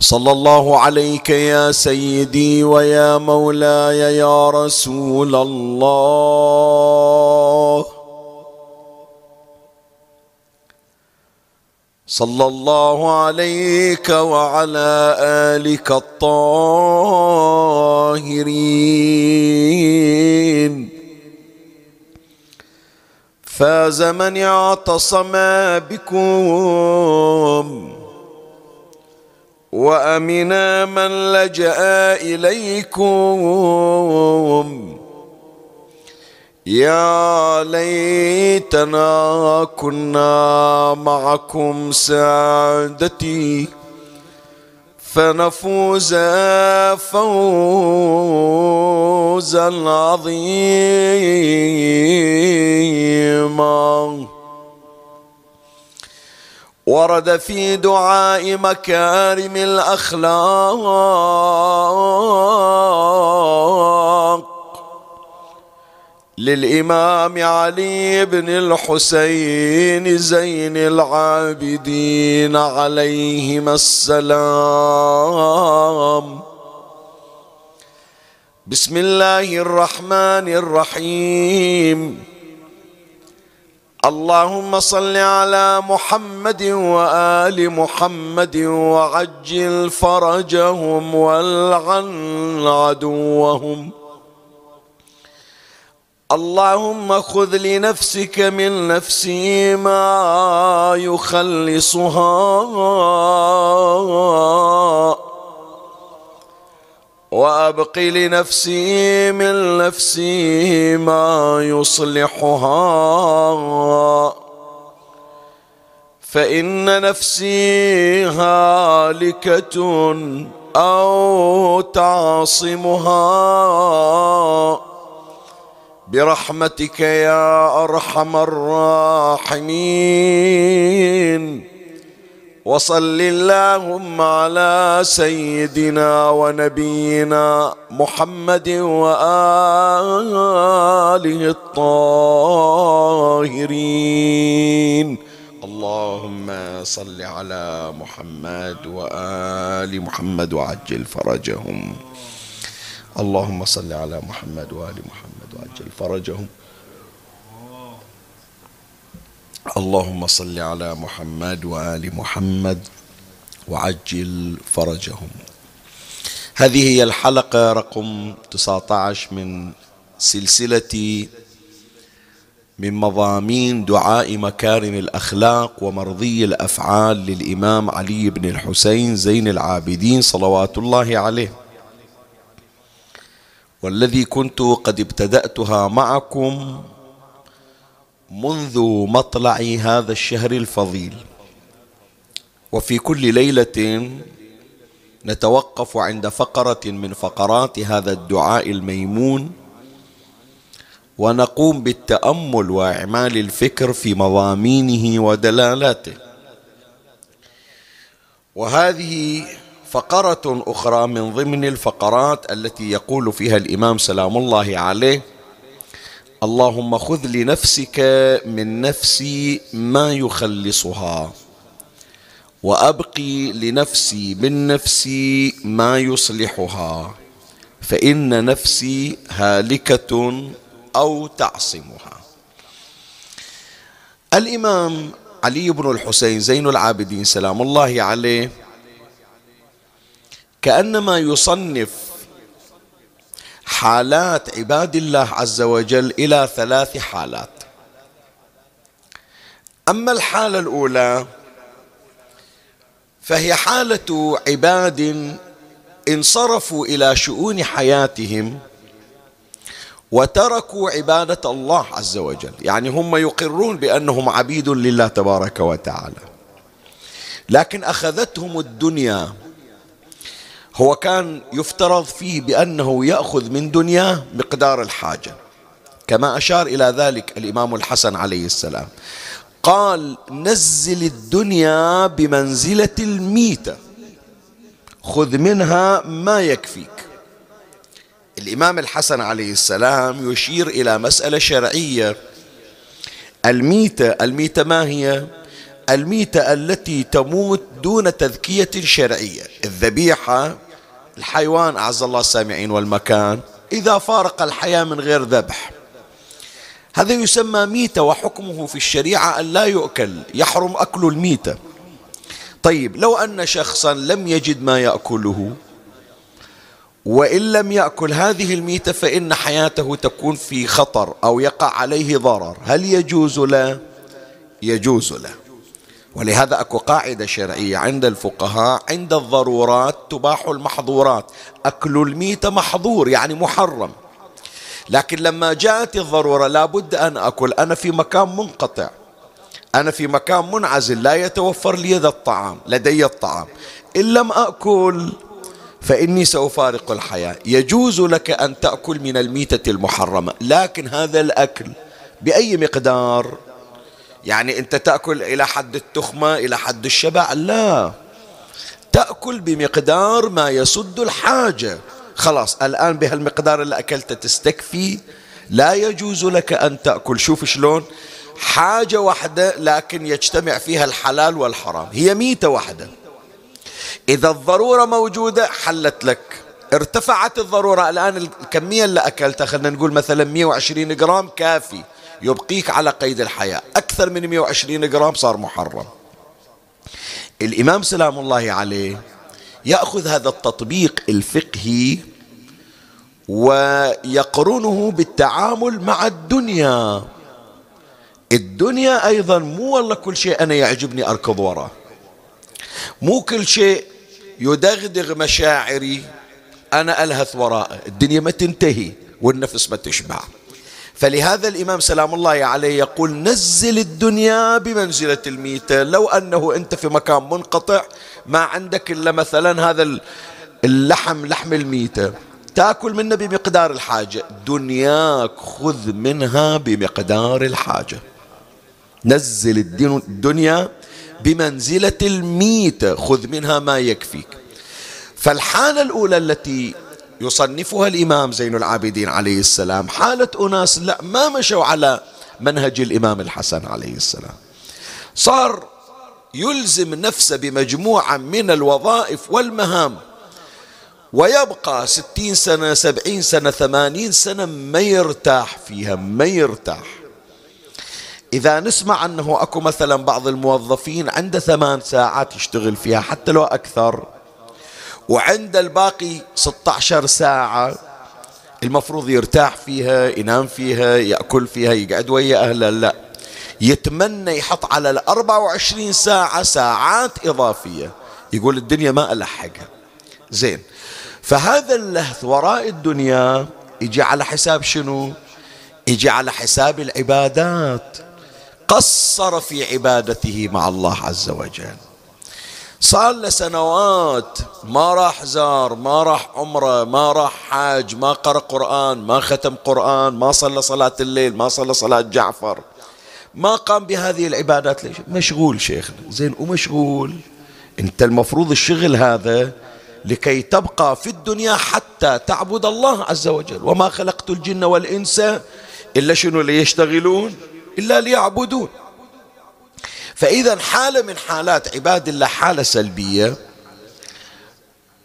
صلى الله عليك يا سيدي ويا مولاي يا رسول الله. صلى الله عليك وعلى آلك الطاهرين. فاز من اعتصم بكم. وأمنا من لجأ إليكم. يا ليتنا كنا معكم سعادتي فنفوز فوزا عظيما. ورد في دعاء مكارم الأخلاق. للإمام علي بن الحسين زين العابدين عليهما السلام. بسم الله الرحمن الرحيم. اللهم صل على محمد وآل محمد وعجل فرجهم والعن عدوهم. اللهم خذ لنفسك من نفسي ما يخلصها. وأبق لنفسي من نفسي ما يصلحها. فإن نفسي هالكة أو تعصمها. برحمتك يا أرحم الراحمين. وصل اللهم على سيدنا ونبينا محمد وآله الطاهرين. اللهم صل على محمد وآل محمد وعجل فرجهم. اللهم صل على محمد وآل محمد وعجل فرجهم. اللهم صل على محمد وآل محمد وعجل فرجهم. هذه هي الحلقة رقم 19 من سلسلة من مضامين دعاء مكارم الأخلاق ومرضي الأفعال للإمام علي بن الحسين زين العابدين صلوات الله عليه. والذي كنت قد ابتدأتها معكم منذ مطلع هذا الشهر الفضيل. وفي كل ليلة نتوقف عند فقرة من فقرات هذا الدعاء الميمون ونقوم بالتأمل وإعمال الفكر في مضامينه ودلالاته. وهذه فقرة أخرى من ضمن الفقرات التي يقول فيها الإمام سلام الله عليه اللهم خذ لنفسك من نفسي ما يخلصها وأبقي لنفسي من نفسي ما يصلحها فإن نفسي هالكة أو تعصمها. الإمام علي بن الحسين زين العابدين سلام الله عليه كأنما يصنف حالات عباد الله عز وجل إلى ثلاث حالات. أما الحالة الأولى فهي حالة عباد انصرفوا إلى شؤون حياتهم وتركوا عبادة الله عز وجل. يعني هم يقرون بأنهم عبيد لله تبارك وتعالى. لكن أخذتهم الدنيا هو كان يفترض فيه بأنه يأخذ من دنياه مقدار الحاجة. كما أشار إلى ذلك الإمام الحسن عليه السلام. قال نزل الدنيا بمنزلة الميتة. خذ منها ما يكفيك. الإمام الحسن عليه السلام يشير إلى مسألة شرعية. الميتة الميتة ما هي؟ الميتة التي تموت دون تذكية شرعية. الذبيحة الحيوان أعز الله السامعين والمكان إذا فارق الحياة من غير ذبح. هذا يسمى ميتة وحكمه في الشريعة أن لا يؤكل يحرم أكل الميتة. طيب لو أن شخصا لم يجد ما يأكله وإن لم يأكل هذه الميتة فإن حياته تكون في خطر أو يقع عليه ضرر. هل يجوز له؟ يجوز له ولهذا أكو قاعدة شرعية عند الفقهاء عند الضرورات تباح المحظورات. أكل الميت محظور يعني محرم. لكن لما جاءت الضرورة لابد أن اكل أنا في مكان منقطع. أنا في مكان منعزل لا يتوفر لي ذا الطعام لدي الطعام. إن لم أكل فإني سأفارق الحياة. يجوز لك أن تأكل من الميتة المحرمة لكن هذا الأكل بأي مقدار؟ يعني أنت تأكل إلى حد التخمة إلى حد الشبع؟ لا. تأكل بمقدار ما يسد الحاجة. خلاص الآن بهالمقدار اللي أكلته تستكفي. لا يجوز لك أن تأكل. شوف شلون. حاجة واحدة لكن يجتمع فيها الحلال والحرام. هي ميتة واحدة. إذا الضرورة موجودة حلت لك. ارتفعت الضرورة. الآن الكمية اللي أكلتها خلينا نقول مثلا 120 جرام كافي. يبقيك على قيد الحياة. أكثر من 120 جرام صار محرم. الإمام سلام الله عليه يأخذ هذا التطبيق الفقهي ويقرنه بالتعامل مع الدنيا. الدنيا أيضا مو والله كل شيء أنا يعجبني أركض وراه. مو كل شيء يدغدغ مشاعري أنا ألهث وراءه الدنيا ما تنتهي والنفس ما تشبع. فلهذا الإمام سلام الله عليه يقول نزل الدنيا بمنزلة الميتة لو أنه أنت في مكان منقطع ما عندك إلا مثلا هذا اللحم لحم الميتة تأكل منه بمقدار الحاجة. دنياك خذ منها بمقدار الحاجة. نزل الدنيا بمنزلة الميتة خذ منها ما يكفيك. فالحالة الأولى التي يصنفها الإمام زين العابدين عليه السلام. حالة أناس لا ما مشوا على منهج الإمام الحسن عليه السلام. صار يلزم نفسه بمجموعة من الوظائف والمهام. ويبقى ستين سنة سبعين سنة ثمانين سنة ما يرتاح فيها ما يرتاح. إذا نسمع أنه أكو مثلا بعض الموظفين عنده ثمان ساعات يشتغل فيها حتى لو أكثر وعند الباقي 16 ساعة. المفروض يرتاح فيها ينام فيها يأكل فيها يقعد ويا أهله. لا يتمنى يحط على ال 24 ساعة ساعات إضافية. يقول الدنيا ما ألحقها. زين. فهذا اللهث وراء الدنيا يجي على حساب شنو؟ يجي على حساب العبادات. قصر في عبادته مع الله عز وجل. صار له سنوات ما راح زار ما راح عمره ما راح حاج ما قرأ قرآن ما ختم قرآن ما صلى صلاة الليل ما صلى صلاة جعفر. ما قام بهذه العبادات. ليش؟ مشغول شيخنا. زين ومشغول. انت المفروض الشغل هذا لكي تبقى في الدنيا حتى تعبد الله عز وجل. وما خلقت الجن والإنس إلا شنو؟ ليشتغلون إلا ليعبدون. فإذا حالة من حالات عباد الله حالة سلبية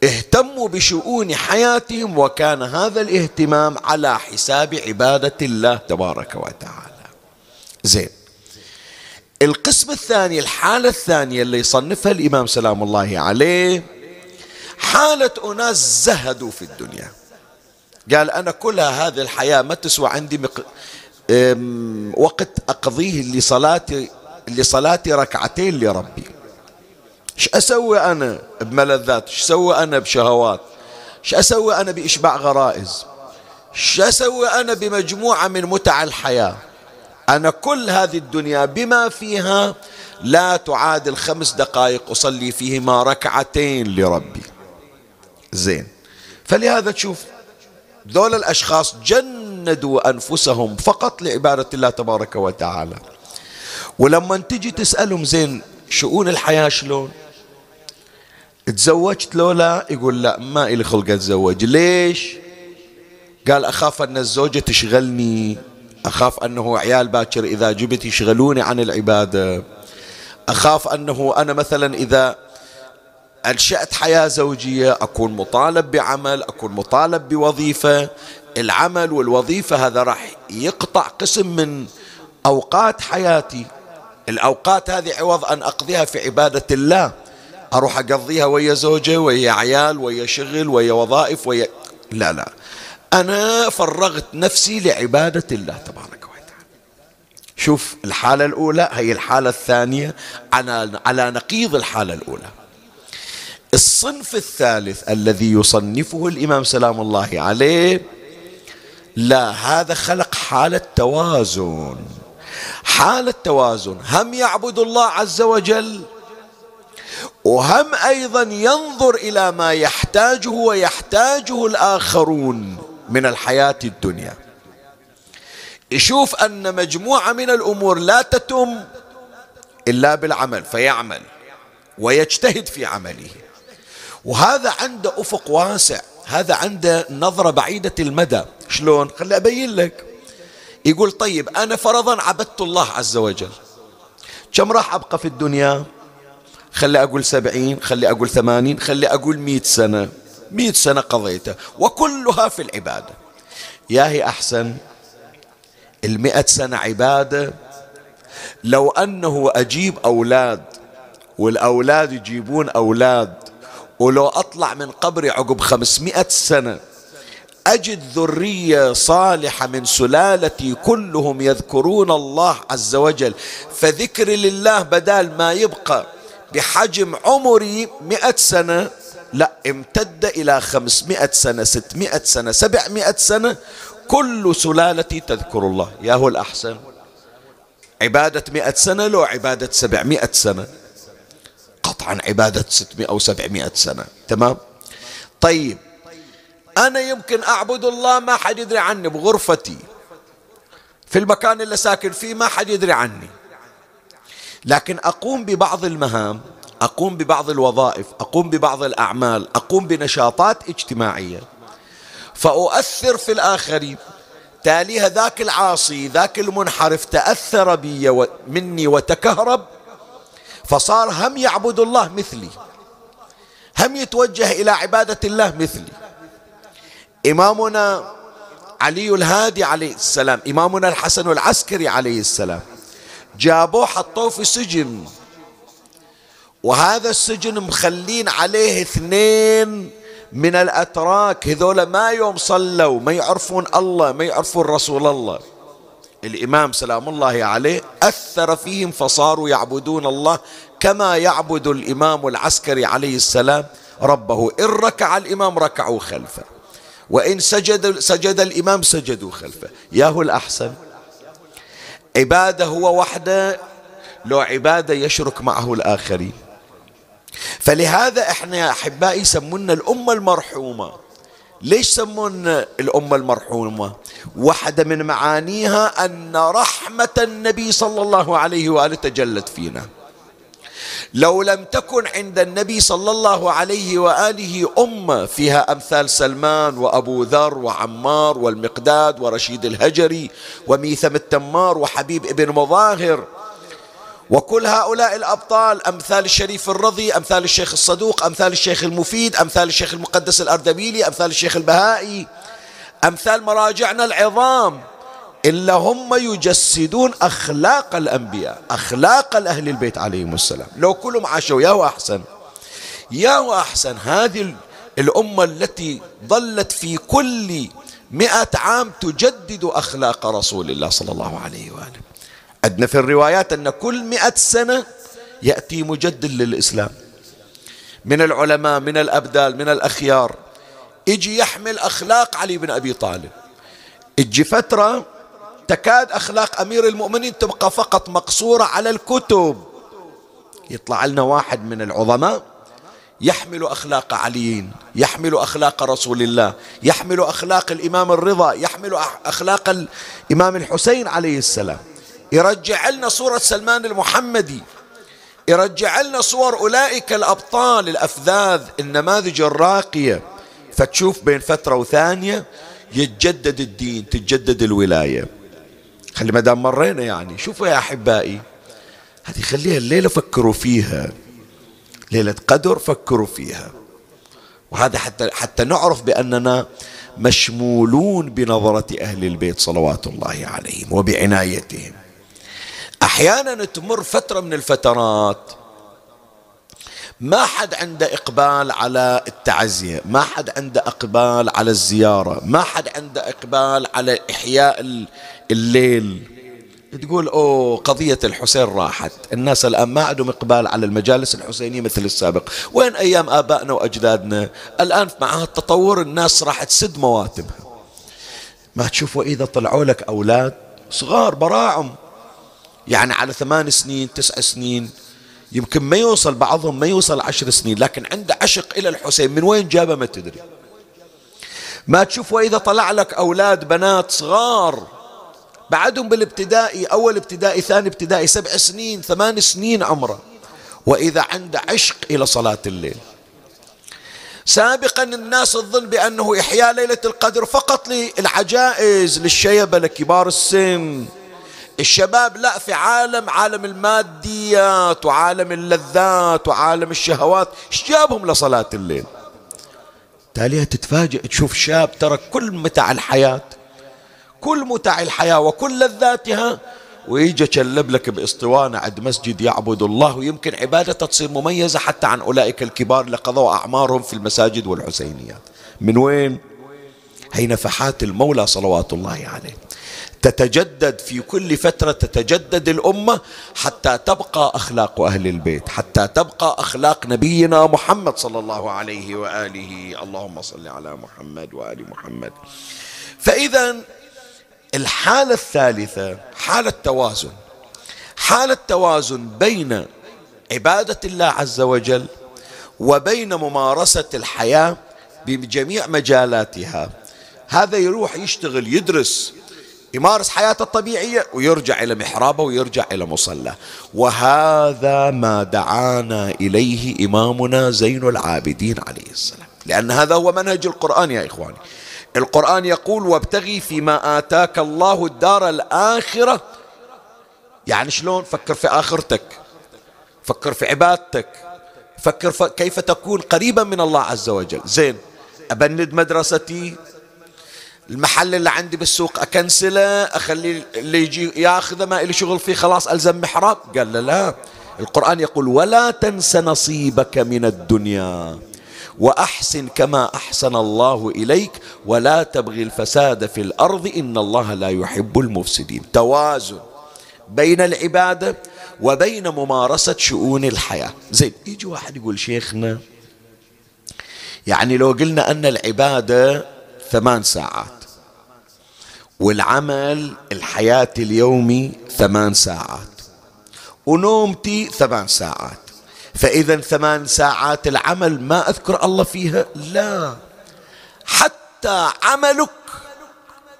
اهتموا بشؤون حياتهم وكان هذا الاهتمام على حساب عبادة الله تبارك وتعالى. زين. القسم الثاني الحالة الثانية اللي يصنفها الإمام سلام الله عليه حالة أناس زهدوا في الدنيا. قال أنا كلها هذه الحياة ما تسوى عندي مق... وقت أقضيه لصلاتي لصلاتي ركعتين لربي. إيش أسوي أنا بملذات؟ إيش أسوي أنا بشهوات؟ إيش أسوي أنا بإشباع غرائز؟ إيش أسوي أنا بمجموعة من متع الحياة؟ أنا كل هذه الدنيا بما فيها لا تعادل خمس دقائق أصلي فيهما ركعتين لربي. زين. فلهذا تشوف ذول الأشخاص جندوا أنفسهم فقط لعبادة الله تبارك وتعالى. ولما تجي تسألهم زين شؤون الحياة شلون؟ تزوجت لو لا يقول لا ما إلي خلق أتزوج. ليش؟ قال أخاف أن الزوجة تشغلني. أخاف أنه عيال باكر إذا جبت يشغلوني عن العبادة. أخاف أنه أنا مثلا إذا أنشأت حياة زوجية أكون مطالب بعمل أكون مطالب بوظيفة. العمل والوظيفة هذا راح يقطع قسم من أوقات حياتي الأوقات هذه عوض أن أقضيها في عبادة الله. أروح أقضيها ويا زوجة ويا عيال ويا شغل ويا وظائف ويا لا لا. أنا فرغت نفسي لعبادة الله تبارك وتعالى. شوف الحالة الأولى هي الحالة الثانية على على نقيض الحالة الأولى. الصنف الثالث الذي يصنفه الإمام سلام الله عليه لا هذا خلق حالة توازن. حالة توازن هم يعبد الله عز وجل وهم أيضا ينظر إلى ما يحتاجه ويحتاجه الآخرون من الحياة الدنيا. يشوف أن مجموعة من الأمور لا تتم إلا بالعمل فيعمل ويجتهد في عمله. وهذا عنده أفق واسع هذا عنده نظرة بعيدة المدى. شلون؟ خلي أبين لك. يقول طيب أنا فرضا عبدت الله عز وجل. كم راح أبقى في الدنيا؟ خلي أقول سبعين خلي أقول ثمانين خلي أقول مئة سنة. مئة سنة قضيتها وكلها في العبادة. يا هي أحسن المئة سنة عبادة. لو أنه أجيب أولاد والأولاد يجيبون أولاد ولو أطلع من قبري عقب خمسمائة سنة أجد ذرية صالحة من سلالتي كلهم يذكرون الله عز وجل. فذكر لله بدال ما يبقى بحجم عمري مئة سنة لا امتد إلى خمسمائة سنة ستمائة سنة سبعمائة سنة كل سلالتي تذكر الله. يا هو الأحسن؟ عبادة مئة سنة لو عبادة سبعمائة سنة. قطعا عبادة ستمائة أو سبعمائة سنة. تمام؟ طيب أنا يمكن أعبد الله ما حد يدري عني بغرفتي. في المكان اللي ساكن فيه ما حد يدري عني. لكن أقوم ببعض المهام أقوم ببعض الوظائف أقوم ببعض الأعمال أقوم بنشاطات اجتماعية. فأؤثر في الآخرين. تاليها ذاك العاصي ذاك المنحرف تأثر بي مني وتكهرب. فصار هم يعبد الله مثلي. هم يتوجه إلى عبادة الله مثلي. إمامنا علي الهادي عليه السلام إمامنا الحسن العسكري عليه السلام. جابوه حطوه في سجن. وهذا السجن مخلين عليه اثنين من الأتراك. هذول ما يوم صلوا ما يعرفون الله ما يعرفون رسول الله. الإمام سلام الله عليه أثر فيهم فصاروا يعبدون الله كما يعبد الإمام العسكري عليه السلام ربه. إن ركع الإمام ركعوا خلفه. وإن سجد سجد الإمام سجدوا خلفه. ياهو الأحسن. عبادة هو وحده لو عبادة يشرك معه الآخرين. فلهذا إحنا يا أحبائي يسمونا الأمة المرحومة. ليش سمونا الأمة المرحومة؟ واحدة من معانيها أن رحمة النبي صلى الله عليه وآله تجلت فينا. لو لم تكن عند النبي صلى الله عليه وآله أمة فيها أمثال سلمان وأبو ذر وعمار والمقداد ورشيد الهجري وميثم التمار وحبيب ابن مظاهر وكل هؤلاء الأبطال أمثال الشريف الرضي أمثال الشيخ الصدوق أمثال الشيخ المفيد أمثال الشيخ المقدس الأردبيلي أمثال الشيخ البهائي أمثال مراجعنا العظام. إلا هم يجسدون أخلاق الأنبياء أخلاق الأهل البيت عليهم السلام. لو كلهم عاشوا يا أحسن يا أحسن هذه الأمة التي ظلت في كل مئة عام تجدد أخلاق رسول الله صلى الله عليه وآله. عندنا في الروايات أن كل مئة سنة يأتي مجدد للإسلام. من العلماء من الأبدال من الأخيار. يجي يحمل أخلاق علي بن أبي طالب. يجي فترة تكاد أخلاق أمير المؤمنين تبقى فقط مقصورة على الكتب. يطلع لنا واحد من العظماء يحمل أخلاق علي يحمل أخلاق رسول الله يحمل أخلاق الإمام الرضا يحمل أخلاق الإمام الحسين عليه السلام. يرجع لنا صورة سلمان المحمدي. يرجع لنا صور أولئك الأبطال الأفذاذ النماذج الراقية. فتشوف بين فترة وثانية يتجدد الدين تتجدد الولاية. خلي ما دام مرينا يعني. شوفوا يا أحبائي هذه خليها الليلة فكروا فيها. ليلة قدر فكروا فيها. وهذا حتى حتى نعرف بأننا مشمولون بنظرة أهل البيت صلوات الله عليهم وبعنايتهم. أحيانا تمر فترة من الفترات ما حد عنده إقبال على التعزية ما حد عنده إقبال على الزيارة ما حد عنده إقبال على إحياء الليل. تقول أوه قضية الحسين راحت. الناس الآن ما عندهم إقبال على المجالس الحسينية مثل السابق. وين أيام آبائنا وأجدادنا؟ الآن مع التطور الناس راح تسد مواتمها. ما تشوفوا إذا طلعوا لك أولاد صغار براعم. يعني على ثمان سنين تسع سنين يمكن ما يوصل بعضهم ما يوصل عشر سنين لكن عنده عشق إلى الحسين من وين جابه ما تدري. ما تشوفوا إذا طلع لك أولاد بنات صغار بعدهم بالابتدائي أول ابتدائي ثاني ابتدائي سبع سنين ثمان سنين عمرة. وإذا عنده عشق إلى صلاة الليل. سابقا الناس تظن بأنه إحياء ليلة القدر فقط للعجائز للشيبة لكبار السن. الشباب لا في عالم عالم الماديات وعالم اللذات وعالم الشهوات. جابهم لصلاة الليل؟ تاليها تتفاجئ تشوف شاب ترك كل متع الحياة. كل متع الحياة وكل لذاتها ويجي يشلب لك بإسطوانة عند مسجد يعبد الله. ويمكن عبادته تصير مميزة حتى عن أولئك الكبار اللي قضوا أعمارهم في المساجد والحسينيات. من وين؟ هي نفحات المولى صلوات الله عليه. تتجدد في كل فترة تتجدد الأمة حتى تبقى أخلاق أهل البيت حتى تبقى أخلاق نبينا محمد صلى الله عليه وآله. اللهم صل على محمد وآل محمد. فإذا الحالة الثالثة حالة توازن. حالة توازن بين عبادة الله عز وجل وبين ممارسة الحياة بجميع مجالاتها. هذا يروح يشتغل يدرس يمارس حياته الطبيعية ويرجع إلى محرابه ويرجع إلى مصلى. وهذا ما دعانا إليه إمامنا زين العابدين عليه السلام. لأن هذا هو منهج القرآن يا إخواني. القرآن يقول وابتغي فيما آتاك الله الدار الآخرة. يعني شلون؟ فكر في آخرتك. فكر في عبادتك. فكر ف... كيف تكون قريبا من الله عز وجل. زين أبند مدرستي. المحل اللي عندي بالسوق أكنسله أخلي اللي يجي ياخذه ما إلي شغل فيه خلاص ألزم محراب. قال له لا. القرآن يقول ولا تنس نصيبك من الدنيا. وأحسن كما أحسن الله إليك ولا تبغي الفساد في الأرض إن الله لا يحب المفسدين. توازن بين العبادة وبين ممارسة شؤون الحياة. زين يجي واحد يقول شيخنا يعني لو قلنا أن العبادة ثمان ساعات والعمل الحياة اليومي ثمان ساعات ونومتي ثمان ساعات فإذا ثمان ساعات العمل ما أذكر الله فيها؟ لا. حتى عملك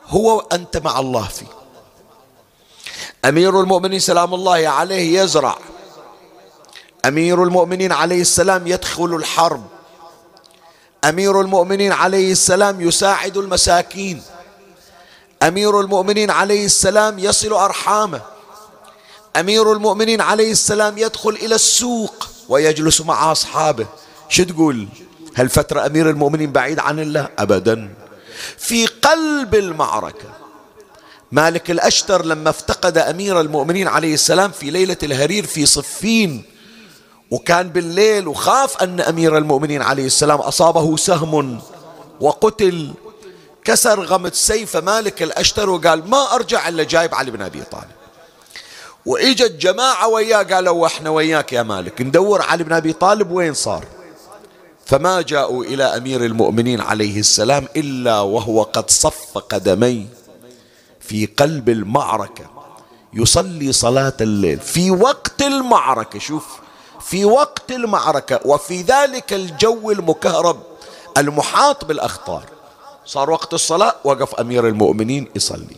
هو أنت مع الله فيه. أمير المؤمنين سلام الله عليه يزرع. أمير المؤمنين عليه السلام يدخل الحرب. أمير المؤمنين عليه السلام يساعد المساكين. أمير المؤمنين عليه السلام يصل أرحامه. أمير المؤمنين عليه السلام يدخل إلى السوق. ويجلس مع أصحابه. شو تقول؟ هل فترة أمير المؤمنين بعيد عن الله؟ أبدا. في قلب المعركة مالك الأشتر لما افتقد أمير المؤمنين عليه السلام في ليلة الهرير في صفين وكان بالليل وخاف أن أمير المؤمنين عليه السلام أصابه سهم وقتل. كسر غمد سيف مالك الأشتر وقال ما أرجع إلا جايب علي بن أبي طالب. وإجت جماعة وياه قالوا إحنا وياك يا مالك ندور علي بن أبي طالب وين صار؟ فما جاءوا إلى أمير المؤمنين عليه السلام إلا وهو قد صف قدميه في قلب المعركة يصلي صلاة الليل في وقت المعركة شوف في وقت المعركة وفي ذلك الجو المكهرب المحاط بالأخطار. صار وقت الصلاة وقف أمير المؤمنين يصلي.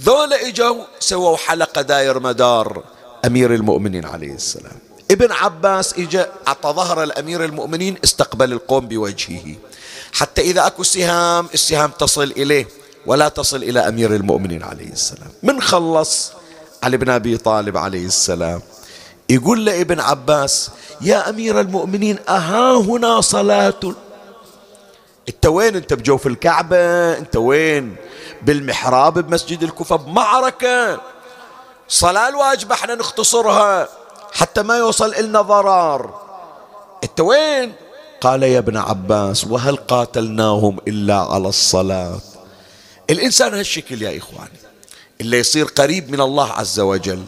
ذولا اجوا سووا حلقة داير مدار أمير المؤمنين عليه السلام. ابن عباس إجا عطى ظهر الأمير المؤمنين استقبل القوم بوجهه. حتى إذا أكو سهام السهام تصل إليه ولا تصل إلى أمير المؤمنين عليه السلام. من خلص علي بن أبي طالب عليه السلام. يقول لابن عباس يا أمير المؤمنين أها هنا صلاة؟ انت وين؟ انت بجوف الكعبة؟ انت وين؟ بالمحراب بمسجد الكوفة بمعركة. صلاة الواجبة إحنا نختصرها حتى ما يوصل إلنا ضرار. انت وين؟ قال يا ابن عباس وهل قاتلناهم إلا على الصلاة؟ الإنسان هالشكل يا إخواني اللي يصير قريب من الله عز وجل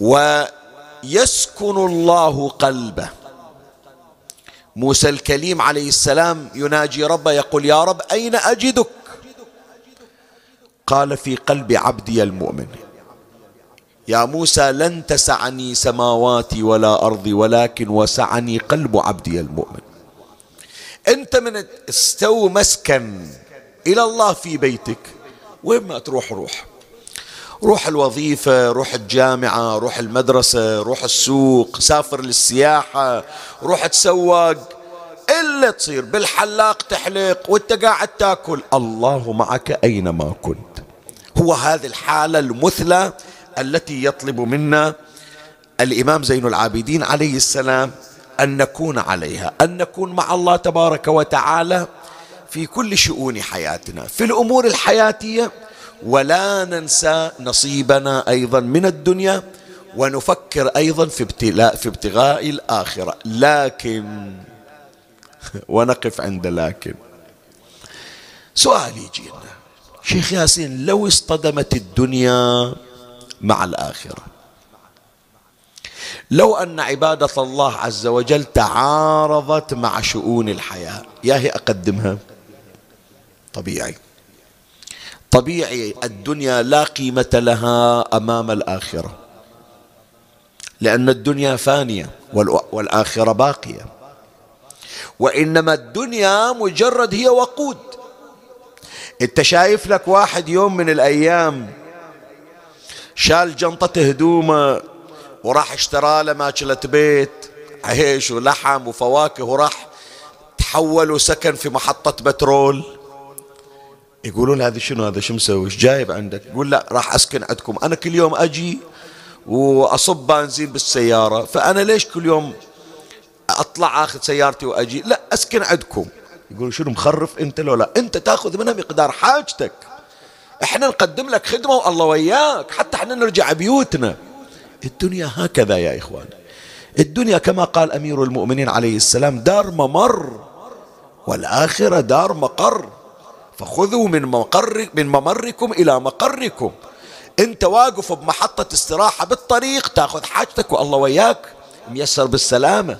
ويسكن الله قلبه. موسى الكليم عليه السلام يناجي ربه يقول يا رب أين أجدك؟ قال في قلب عبدي المؤمن يا موسى لن تسعني سماواتي ولا أرضي ولكن وسعني قلب عبدي المؤمن. أنت من استو مسكن إلى الله في بيتك وين ما تروح روح. روح الوظيفة روح الجامعة روح المدرسة روح السوق سافر للسياحة روح تسوق. إلا تصير بالحلاق تحلق وانت قاعد تاكل. الله معك أينما كنت. هو هذه الحالة المثلى التي يطلب منا الإمام زين العابدين عليه السلام أن نكون عليها أن نكون مع الله تبارك وتعالى في كل شؤون حياتنا في الأمور الحياتية. ولا ننسى نصيبنا أيضا من الدنيا ونفكر أيضا في ابتلاء في ابتغاء الآخرة. لكن ونقف عند لكن. سؤال يجينا شيخ ياسين لو اصطدمت الدنيا مع الآخرة لو أن عبادة الله عز وجل تعارضت مع شؤون الحياة يا هي أقدمها؟ طبيعي. طبيعي الدنيا لا قيمة لها أمام الآخرة لأن الدنيا فانية والآخرة باقية. وإنما الدنيا مجرد هي وقود. انت شايف لك واحد يوم من الأيام شال جنطة هدومه وراح اشترى له ماكلة بيت عيش ولحم وفواكه وراح تحول وسكن في محطة بترول. يقولون هذا شنو؟ هذا شو مسوي؟ إيش جايب عندك؟ يقول لا راح أسكن عندكم. أنا كل يوم أجي وأصب بنزين بالسيارة فأنا ليش كل يوم أطلع آخذ سيارتي وأجي. لا أسكن عندكم. يقول شنو مخرف أنت لو لا؟ أنت تأخذ منها مقدار حاجتك. إحنا نقدم لك خدمة والله وياك. حتى إحنا نرجع بيوتنا. الدنيا هكذا يا إخوان. الدنيا كما قال أمير المؤمنين عليه السلام دار ممر والآخرة دار مقر. فخذوا من مقر من ممركم إلى مقركم. أنت واقف بمحطة استراحة بالطريق تأخذ حاجتك والله وياك. ميسر بالسلامة.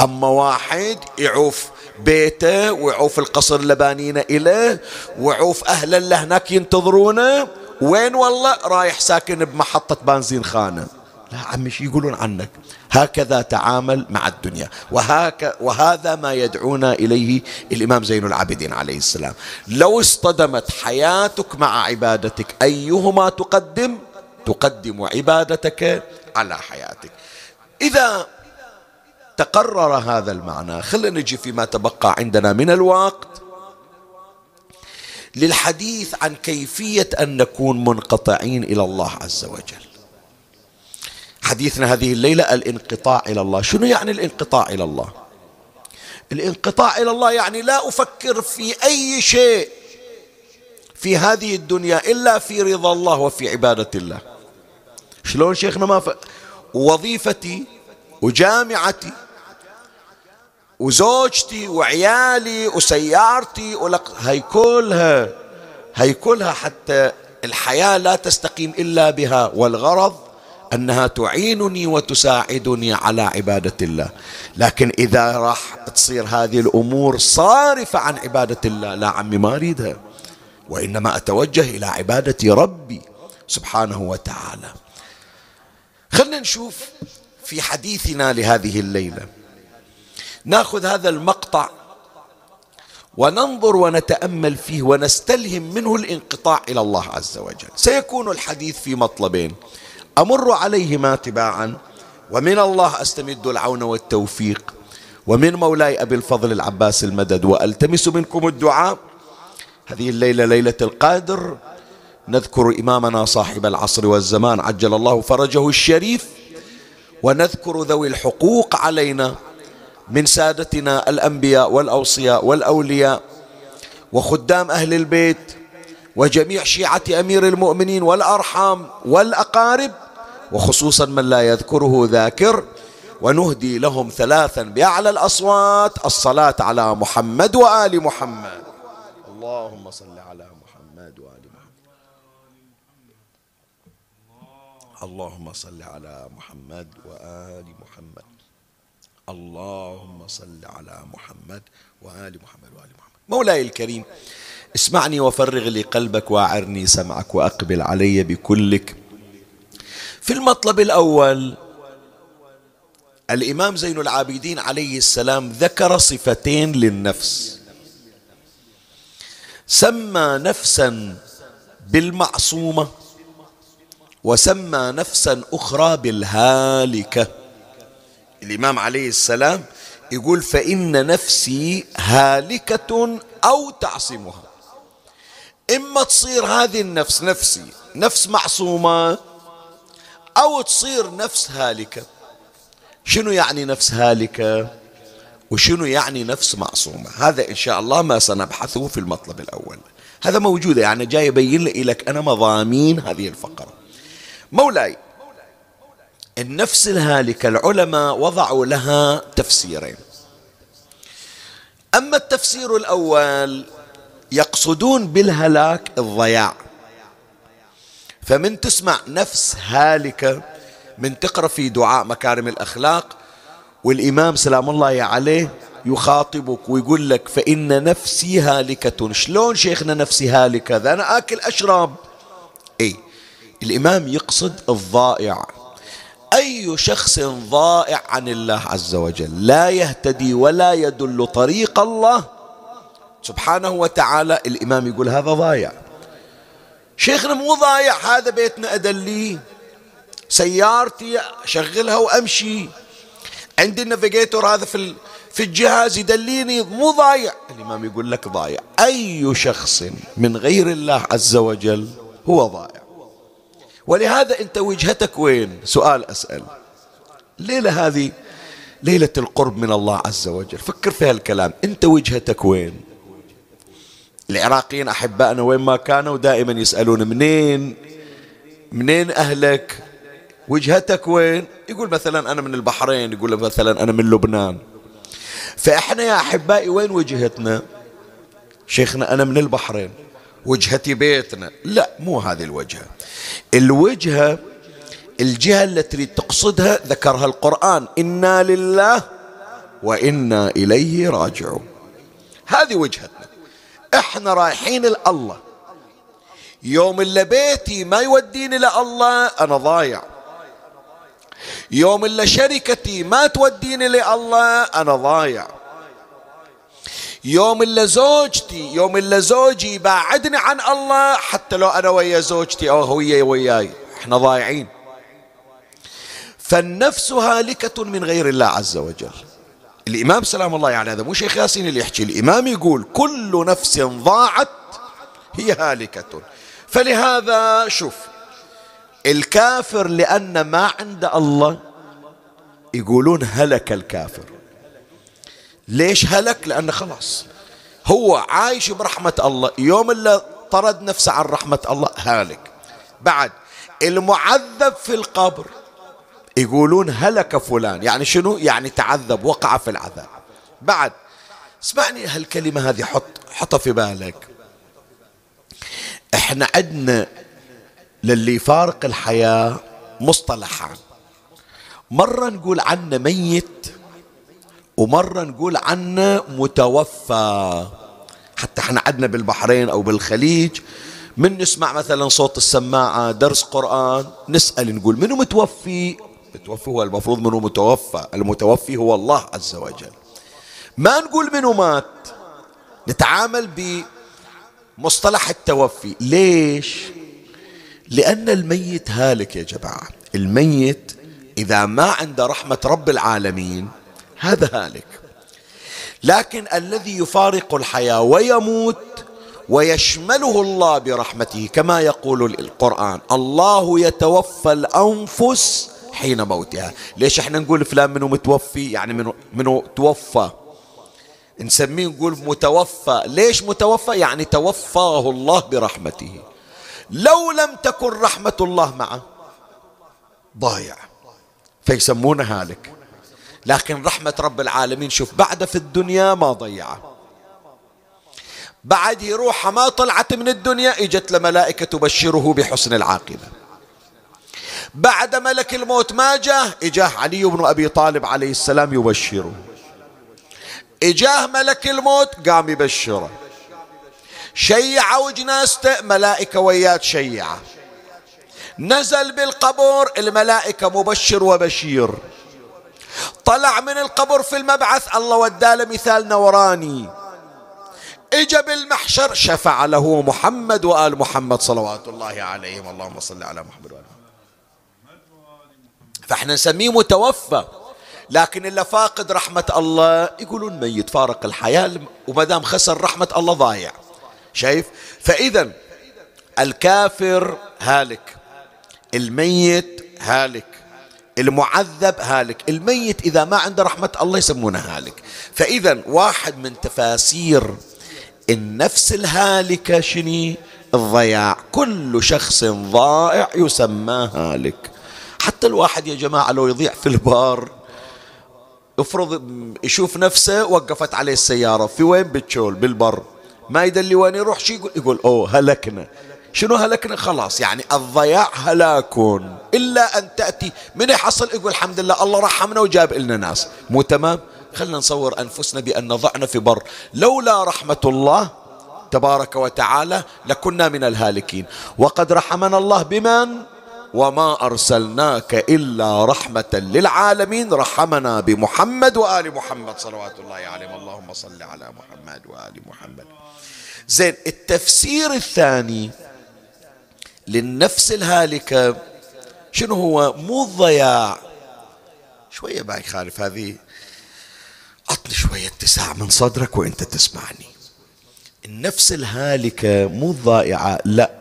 أما واحد يعوف بيته ويعوف القصر اللي بانينه إليه ويعوف أهله اللي هناك ينتظرونه وين والله؟ رايح ساكن بمحطة بنزين خانة. لا عمي شو يقولون عنك؟ هكذا تعامل مع الدنيا. وهك وهذا ما يدعونا إليه الإمام زين العابدين عليه السلام. لو اصطدمت حياتك مع عبادتك أيهما تقدم؟ تقدم عبادتك على حياتك. إذا تقرر هذا المعنى. خلينا نجي فيما تبقى عندنا من الوقت للحديث عن كيفية أن نكون منقطعين إلى الله عز وجل. حديثنا هذه الليلة الانقطاع إلى الله. شنو يعني الانقطاع إلى الله؟ الانقطاع إلى الله يعني لا أفكر في أي شيء في هذه الدنيا إلا في رضا الله وفي عبادة الله. شلون شيخنا ما ف... وظيفتي وجامعتي وزوجتي وعيالي وسيارتي ولق... هي كلها هي كلها حتى الحياة لا تستقيم إلا بها والغرض أنها تعينني وتساعدني على عبادة الله. لكن إذا راح تصير هذه الأمور صارفة عن عبادة الله لا عمي ما أريدها وإنما أتوجه إلى عبادة ربي سبحانه وتعالى. خلنا نشوف في حديثنا لهذه الليلة. ناخذ هذا المقطع وننظر ونتأمل فيه ونستلهم منه الانقطاع إلى الله عز وجل. سيكون الحديث في مطلبين. أمر عليهما تباعا. ومن الله أستمد العون والتوفيق. ومن مولاي أبي الفضل العباس المدد. وألتمس منكم الدعاء. هذه الليلة ليلة القادر. نذكر إمامنا صاحب العصر والزمان. عجل الله فرجه الشريف. ونذكر ذوي الحقوق علينا. من سادتنا الأنبياء والأوصياء والأولياء وخدام أهل البيت وجميع شيعة أمير المؤمنين والأرحام والأقارب وخصوصا من لا يذكره ذاكر ونهدي لهم ثلاثا بأعلى الأصوات الصلاة على محمد وآل محمد. اللهم صل على محمد وآل محمد. اللهم صل على محمد وآل محمد. اللهم صل على محمد وآل محمد وآل محمد. مولاي الكريم اسمعني وفرغ لي قلبك واعرني سمعك وأقبل علي بكلك. في المطلب الأول الإمام زين العابدين عليه السلام ذكر صفتين للنفس. سمى نفسا بالمعصومة وسمى نفسا أخرى بالهالكة. الإمام عليه السلام يقول فإن نفسي هالكة أو تعصمها. إما تصير هذه النفس نفسي نفس معصومة أو تصير نفس هالكة. شنو يعني نفس هالكة؟ وشنو يعني نفس معصومة؟ هذا إن شاء الله ما سنبحثه في المطلب الأول. هذا موجود يعني جاي أبين لك أنا مضامين هذه الفقرة. مولاي النفس الهالكة العلماء وضعوا لها تفسيرين. أما التفسير الأول يقصدون بالهلاك الضياع. فمن تسمع نفس هالكة من تقرأ في دعاء مكارم الأخلاق والإمام سلام الله عليه يخاطبك ويقول لك فإن نفسي هالكة. شلون شيخنا نفسي هالكة؟ ذا أنا آكل أشرب إيه الإمام يقصد الضائع. أي شخص ضائع عن الله عز وجل لا يهتدي ولا يدل طريق الله. سبحانه وتعالى الإمام يقول هذا ضايع. شيخنا مو ضايع هذا بيتنا أدليه سيارتي أشغلها وأمشي. عندي النافيجيتور هذا في في الجهاز يدليني مو ضايع. الإمام يقول لك ضايع. أي شخص من غير الله عز وجل هو ضايع. ولهذا أنت وجهتك وين؟ سؤال أسأل. الليلة هذه ليلة القرب من الله عز وجل. فكر في هالكلام. أنت وجهتك وين؟ العراقيين أحبائنا وين ما كانوا دائما يسألون منين؟ منين أهلك؟ وجهتك وين؟ يقول مثلا أنا من البحرين يقول مثلا أنا من لبنان. فإحنا يا أحبائي وين وجهتنا؟ شيخنا أنا من البحرين. وجهتي بيتنا. لا مو هذه الوجهة. الوجهة الجهة التي تقصدها ذكرها القرآن. إنا لله وإنا إليه راجعون. هذه وجهتنا. إحنا رايحين لله يوم اللي بيتي ما يوديني لله أنا ضايع. يوم اللي شركتي ما توديني لله أنا ضايع. يوم إلا زوجتي يوم إلا زوجي باعدني عن الله حتى لو أنا ويا زوجتي أو هي وياي. إحنا ضايعين. فالنفس هالكة من غير الله عز وجل. الإمام سلام الله يعني هذا مو شيخ ياسين اللي يحكي. الإمام يقول كل نفس ضاعت هي هالكة. فلهذا شوف الكافر لأن ما عند الله يقولون هلك الكافر. ليش هلك؟ لأنه خلاص هو عايش برحمة الله. يوم اللي طرد نفسه عن رحمة الله هالك. بعد المعذب في القبر. يقولون هلك فلان. يعني شنو؟ يعني تعذب وقع في العذاب. بعد اسمعني هالكلمة هذه حط حطها في بالك. إحنا عندنا للي يفارق الحياة مصطلحان. مرة نقول عنه ميت ومرة نقول عنه متوفى. حتى إحنا عندنا بالبحرين أو بالخليج. من نسمع مثلا صوت السماعة درس قرآن نسأل نقول منو متوفي؟ متوفي هو المفروض منو متوفى؟ المتوفي هو الله عز وجل. ما نقول منو مات؟ نتعامل بمصطلح التوفي. ليش؟ لأن الميت هالك يا جماعة. الميت إذا ما عنده رحمة رب العالمين هذا هالك. لكن الذي يفارق الحياة ويموت ويشمله الله برحمته كما يقول القرآن الله يتوفى الأنفس حين موتها. ليش إحنا نقول فلان منه متوفي؟ يعني منه, منه توفى؟ نسميه نقول متوفى. ليش متوفى؟ يعني توفاه الله برحمته. لو لم تكن رحمة الله معه ضايع. فيسمونه هالك. لكن رحمة رب العالمين شوف بعد في الدنيا ما ضيعه. بعد يروح ما طلعت من الدنيا إجت لملائكة تبشره بحسن العاقبة. بعد ملك الموت ما جاه إجاه علي بن أبي طالب عليه السلام يبشره. إجاه ملك الموت قام يبشره. شيع وجناسته ملائكة ويات شيعة. نزل بالقبور الملائكة مبشر وبشير. طلع من القبر في المبعث الله وداله مثال نوراني. اجى بالمحشر شفع له محمد وآل محمد صلوات الله عليهم. اللهم صل على محمد وآل محمد. فإحنا نسميه متوفى لكن اللي فاقد رحمة الله يقولون ميت فارق الحياة. وما دام خسر رحمة الله ضايع. شايف؟ فإذا الكافر هالك الميت هالك. المعذب هالك الميت إذا ما عنده رحمة الله يسمونه هالك. فإذا واحد من تفاسير النفس الهالكة شني الضياع. كل شخص ضائع يسمى هالك. حتى الواحد يا جماعة لو يضيع في البار افرض يشوف نفسه وقفت عليه السيارة في وين؟ بتشول بالبر. ما يدلي وين يروح شي يقول؟ يقول أوه هلكنا. شنو هلكنا؟ خلاص يعني الضياع هلاك إلا أن تأتي. من يحصل يقول الحمد لله الله رحمنا وجاب لنا ناس. مو تمام؟ خلنا نصور أنفسنا بأن ضعنا في بر. لولا رحمة الله تبارك وتعالى لكنا من الهالكين. وقد رحمنا الله بمن؟ وما أرسلناك إلا رحمة للعالمين. رحمنا بمحمد وآل محمد. صلوات الله عليهم. اللهم صل على محمد وآل محمد. زين التفسير الثاني للنفس الهالكة. شنو هو؟ مو الضياع. شوية باي خالف هذه. عطني شوية اتساع من صدرك وانت تسمعني. النفس الهالكة مو الضائعة لا.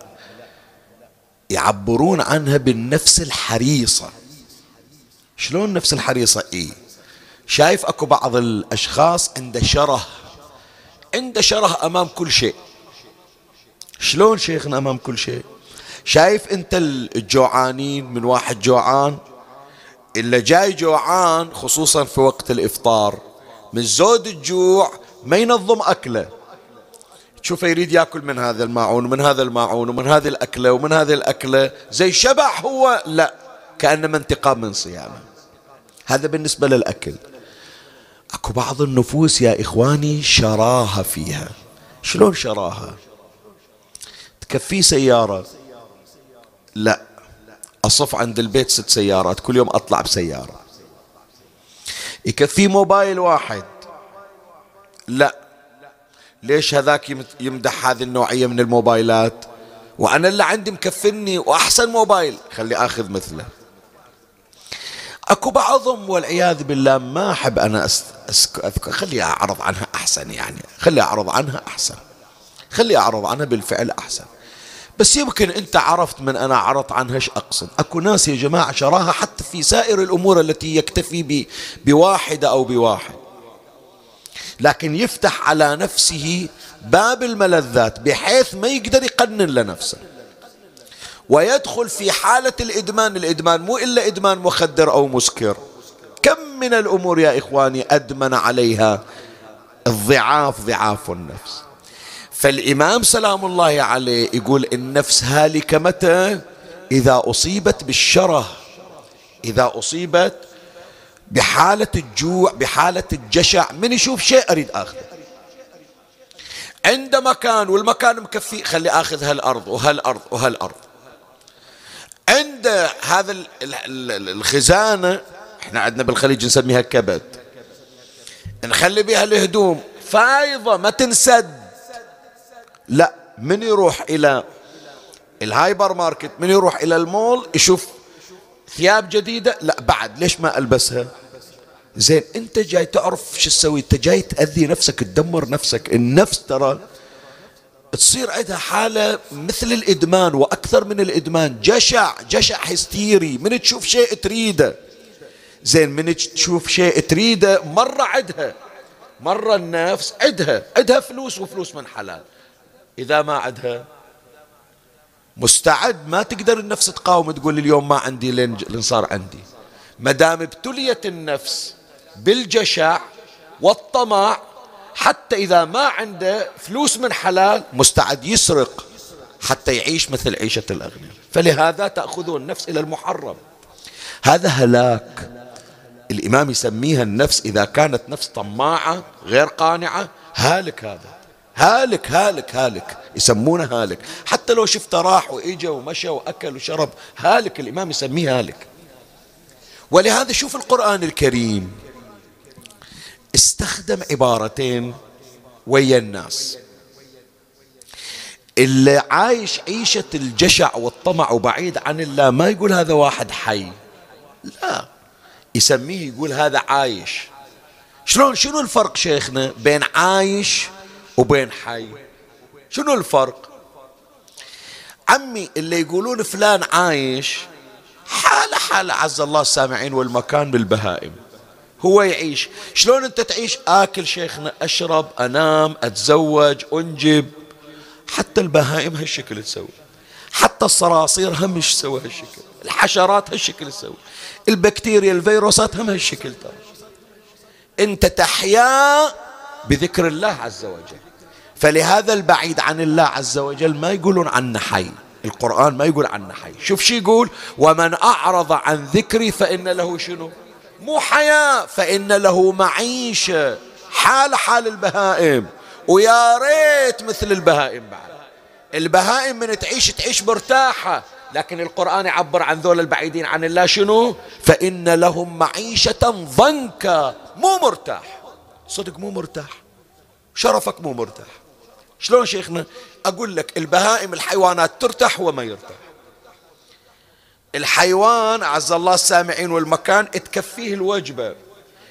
يعبرون عنها بالنفس الحريصة. شلون النفس الحريصة؟ إيه. شايف أكو بعض الأشخاص عنده شره. عنده شره أمام كل شيء. شلون شيخنا أمام كل شيء؟ شايف انت الجوعانين من واحد جوعان؟ اللي جاي جوعان خصوصا في وقت الإفطار. من زود الجوع ما ينظم أكله. تشوفه يريد ياكل من هذا الماعون ومن هذا الماعون ومن هذه الأكلة ومن هذه الأكلة. زي شبع هو؟ لا. كانما انتقام من صيامه. هذا بالنسبة للأكل. أكو بعض النفوس يا إخواني شراهة فيها. شلون شراهة؟ تكفيه سيارة. لا. أصف عند البيت ست سيارات كل يوم أطلع بسيارة. يكفي موبايل واحد. لا. ليش هذاك يمدح هذه النوعية من الموبايلات؟ وأنا اللي عندي مكفني وأحسن موبايل. خلي أخذ مثله. أكو بعضهم والعياذ بالله ما أحب أنا أذكر خلي أعرض عنها أحسن يعني. خلي أعرض عنها أحسن. خلي أعرض عنها بالفعل أحسن. بس يمكن أنت عرفت من أنا عرضت عنها إيش أقصد. أكو ناس يا جماعة شراها حتى في سائر الأمور التي يكتفي بواحدة أو بواحد. لكن يفتح على نفسه باب الملذات بحيث ما يقدر يقنن لنفسه. ويدخل في حالة الإدمان الإدمان مو إلا إدمان مخدر أو مسكر. كم من الأمور يا إخواني أدمن عليها؟ الضعاف ضعاف النفس. فالإمام سلام الله عليه يقول النفس هالكة متى؟ إذا أصيبت بالشره. إذا أصيبت بحالة الجوع بحالة الجشع. من يشوف شيء أريد أخذه. عند مكان والمكان مكفي خلي أخذ هالأرض وهالأرض وهالأرض. عند هذا الخزانة إحنا عندنا بالخليج نسميها كبت. نخلي بها الهدوم. فايضة ما تنسد. لا من يروح إلى الهايبر ماركت من يروح إلى المول يشوف ثياب جديدة؟ لا بعد. ليش ما ألبسها؟ زين أنت جاي تعرف شو تسوي؟ أنت جاي تأذي نفسك تدمر نفسك. النفس ترى تصير عندها حالة مثل الإدمان وأكثر من الإدمان. جشع جشع هستيري. من تشوف شيء تريده. زين من تشوف شيء تريده مرة عدها. مرة النفس عدها. عدها فلوس وفلوس من حلال. إذا ما عدها. مستعد ما تقدر النفس تقاوم تقول اليوم ما عندي لين صار عندي. ما دام ابتليت النفس بالجشع والطمع حتى إذا ما عنده فلوس من حلال مستعد يسرق حتى يعيش مثل عيشة الأغنياء. فلهذا تأخذون النفس إلى المحرم. هذا هلاك. الإمام يسميها النفس إذا كانت نفس طماعة غير قانعة هالك هذا. هالك هالك هالك. يسمونه هالك. حتى لو شفته راح وإجا ومشى وأكل وشرب هالك الإمام يسميه هالك. ولهذا شوف القرآن الكريم. استخدم عبارتين ويا الناس. اللي عايش عيشة الجشع والطمع وبعيد عن الله ما يقول هذا واحد حي. لا. يسميه يقول هذا عايش. شلون شنو الفرق شيخنا بين عايش وبين حي. شنو الفرق؟ عمي اللي يقولون فلان عايش حالة حالة عز الله السامعين والمكان بالبهائم. هو يعيش. شلون انت تعيش؟ آكل شيخنا أشرب أنام أتزوج أنجب. حتى البهائم هالشكل تسوي. حتى الصراصير هم إيش تسوي هالشكل؟ الحشرات هالشكل تسوي. البكتيريا الفيروسات هم هالشكل ترى. انت تحيا بذكر الله عز وجل. فلهذا البعيد عن الله عز وجل ما يقولون عنه حي القرآن ما يقول عنه حي شوف شو يقول ومن أعرض عن ذكري فإن له شنو؟ مو حياة فإن له معيشة. حال حال البهائم. ويا ريت مثل البهائم بعد. البهائم من تعيش تعيش مرتاحة. لكن القرآن يعبر عن ذول البعيدين عن الله شنو؟ فإن لهم معيشة ضنكا. مو مرتاح. صدق مو مرتاح. شرفك مو مرتاح. شلون شيخنا أقول لك البهائم الحيوانات ترتاح وما يرتاح. الحيوان أعز الله السامعين والمكان تكفيه الوجبة.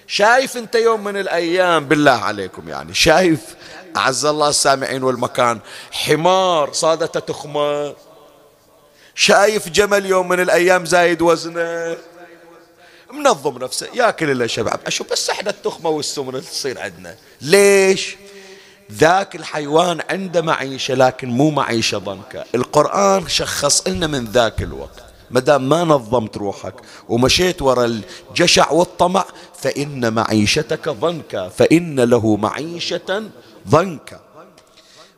شايف انت يوم من الأيام بالله عليكم يعني شايف اعز الله السامعين والمكان حمار صادته تخمة. شايف جمل يوم من الأيام زايد وزنه. منظم نفسه ياكل إلا شباب أشوف بس إحنا التخمة والسمنة تصير عندنا. ليش؟ ذاك الحيوان عنده معيشة لكن مو معيشة ضنكة. القرآن شخص لنا من ذاك الوقت. ما دام ما نظمت روحك ومشيت وراء الجشع والطمع فإن معيشتك ضنكا فإن له معيشة ضنكا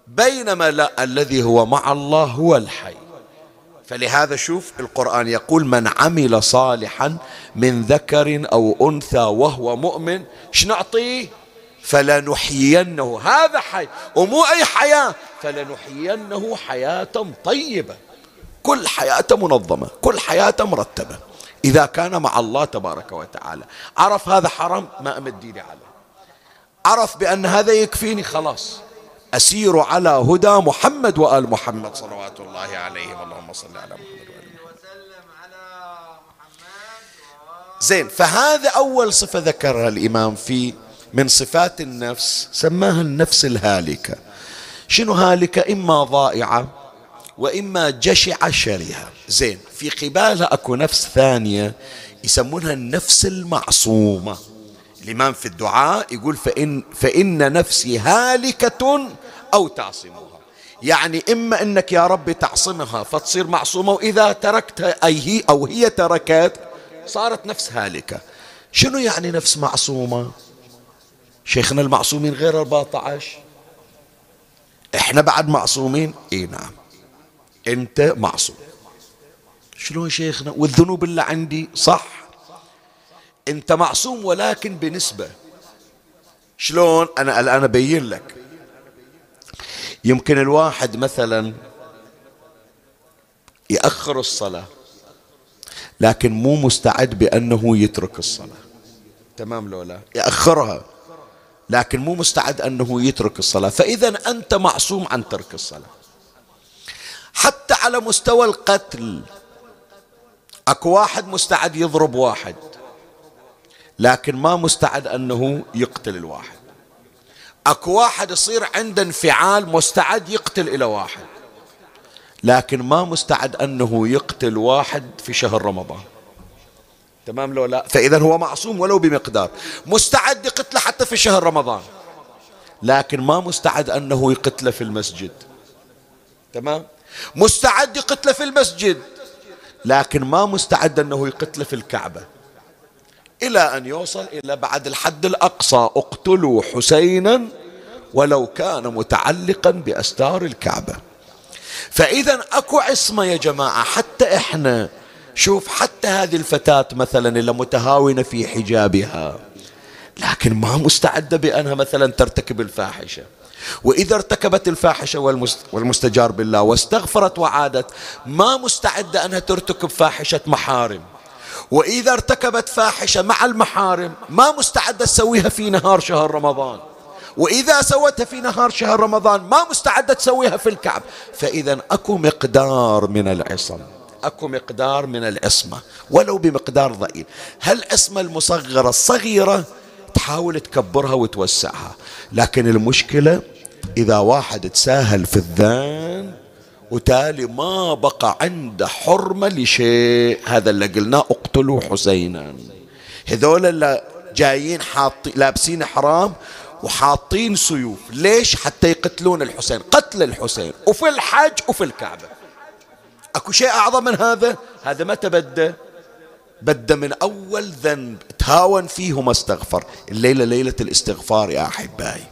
بينما لا الذي هو مع الله هو الحي. فلهذا شوف القرآن يقول من عمل صالحا من ذكر أو أنثى وهو مؤمن شنعطيه فلنحيينه. هذا حي ومو أي حياة. فلنحيينه حياة طيبة. كل حياته منظمة. كل حياته مرتبة. إذا كان مع الله تبارك وتعالى. عرف هذا حرام؟ ما أمد ديني عليه. عرف بأن هذا يكفيني؟ خلاص. أسير على هدى محمد وآل محمد صلوات الله عليهم. اللهم صل على محمد وآل محمد. زين فهذا أول صفة ذكرها الإمام في من صفات النفس سماها النفس الهالكة. شنو هالكة؟ إما ضائعة وإما جشعة شرهة زين في قبالها أكو نفس ثانية يسمونها النفس المعصومة. الإمام في الدعاء يقول فإن, فإن نفسي هالكة أو تعصمها. يعني إما أنك يا رب تعصمها فتصير معصومة وإذا تركتها أي هي أو هي تركت صارت نفس هالكة. شنو يعني نفس معصومة؟ شيخنا المعصومين غير 14 إحنا بعد معصومين؟ إي نعم. أنت معصوم. شلون شيخنا؟ والذنوب اللي عندي؟ صح. أنت معصوم ولكن بنسبة. شلون؟ أنا الآن أبين لك. يمكن الواحد مثلا يأخر الصلاة لكن مو مستعد بأنه يترك الصلاة. تمام لو لا؟ يأخرها. لكن مو مستعد أنه يترك الصلاة. فإذا أنت معصوم عن ترك الصلاة. حتى على مستوى القتل أكو واحد مستعد يضرب واحد لكن ما مستعد أنه يقتل الواحد. أكو واحد يصير عنده انفعال مستعد يقتل إلى واحد لكن ما مستعد أنه يقتل واحد في شهر رمضان. تمام لو لا؟ فإذا هو معصوم ولو بمقدار. مستعد يقتله حتى في شهر رمضان. لكن ما مستعد أنه يقتله في المسجد. تمام؟ مستعد يقتله في المسجد. لكن ما مستعد أنه يقتله في الكعبة. إلى أن يوصل إلى بعد الحد الأقصى. اقتلوا حسينا ولو كان متعلقا بأستار الكعبة. فإذا أكو عصمة يا جماعة. حتى إحنا شوف حتى هذه الفتاة مثلا اللي متهاونة في حجابها لكن ما مستعدة بأنها مثلا ترتكب الفاحشة. وإذا ارتكبت الفاحشة والمستجار بالله واستغفرت وعادت ما مستعدة أنها ترتكب فاحشة محارم. وإذا ارتكبت فاحشة مع المحارم ما مستعدة تسويها في نهار شهر رمضان. وإذا سوتها في نهار شهر رمضان ما مستعدة تسويها في الكعب. فإذا أكو مقدار من العصم. أكو مقدار من العصمة ولو بمقدار ضئيل. هل العصمة المصغرة الصغيرة تحاول تكبرها وتوسعها؟ لكن المشكلة إذا واحد تساهل في الذان وتالي ما بقى عنده حرمة لشيء هذا اللي قلناه اقتلوا حسينا. هذول اللي جايين حاطين لابسين حرام وحاطين سيوف ليش حتى يقتلون الحسين؟ قتل الحسين وفي الحج وفي الكعبة. أكو شيء أعظم من هذا؟ هذا متى بده بده من أول ذنب. تهاون فيه وما استغفر. الليلة ليلة الاستغفار يا أحبائي.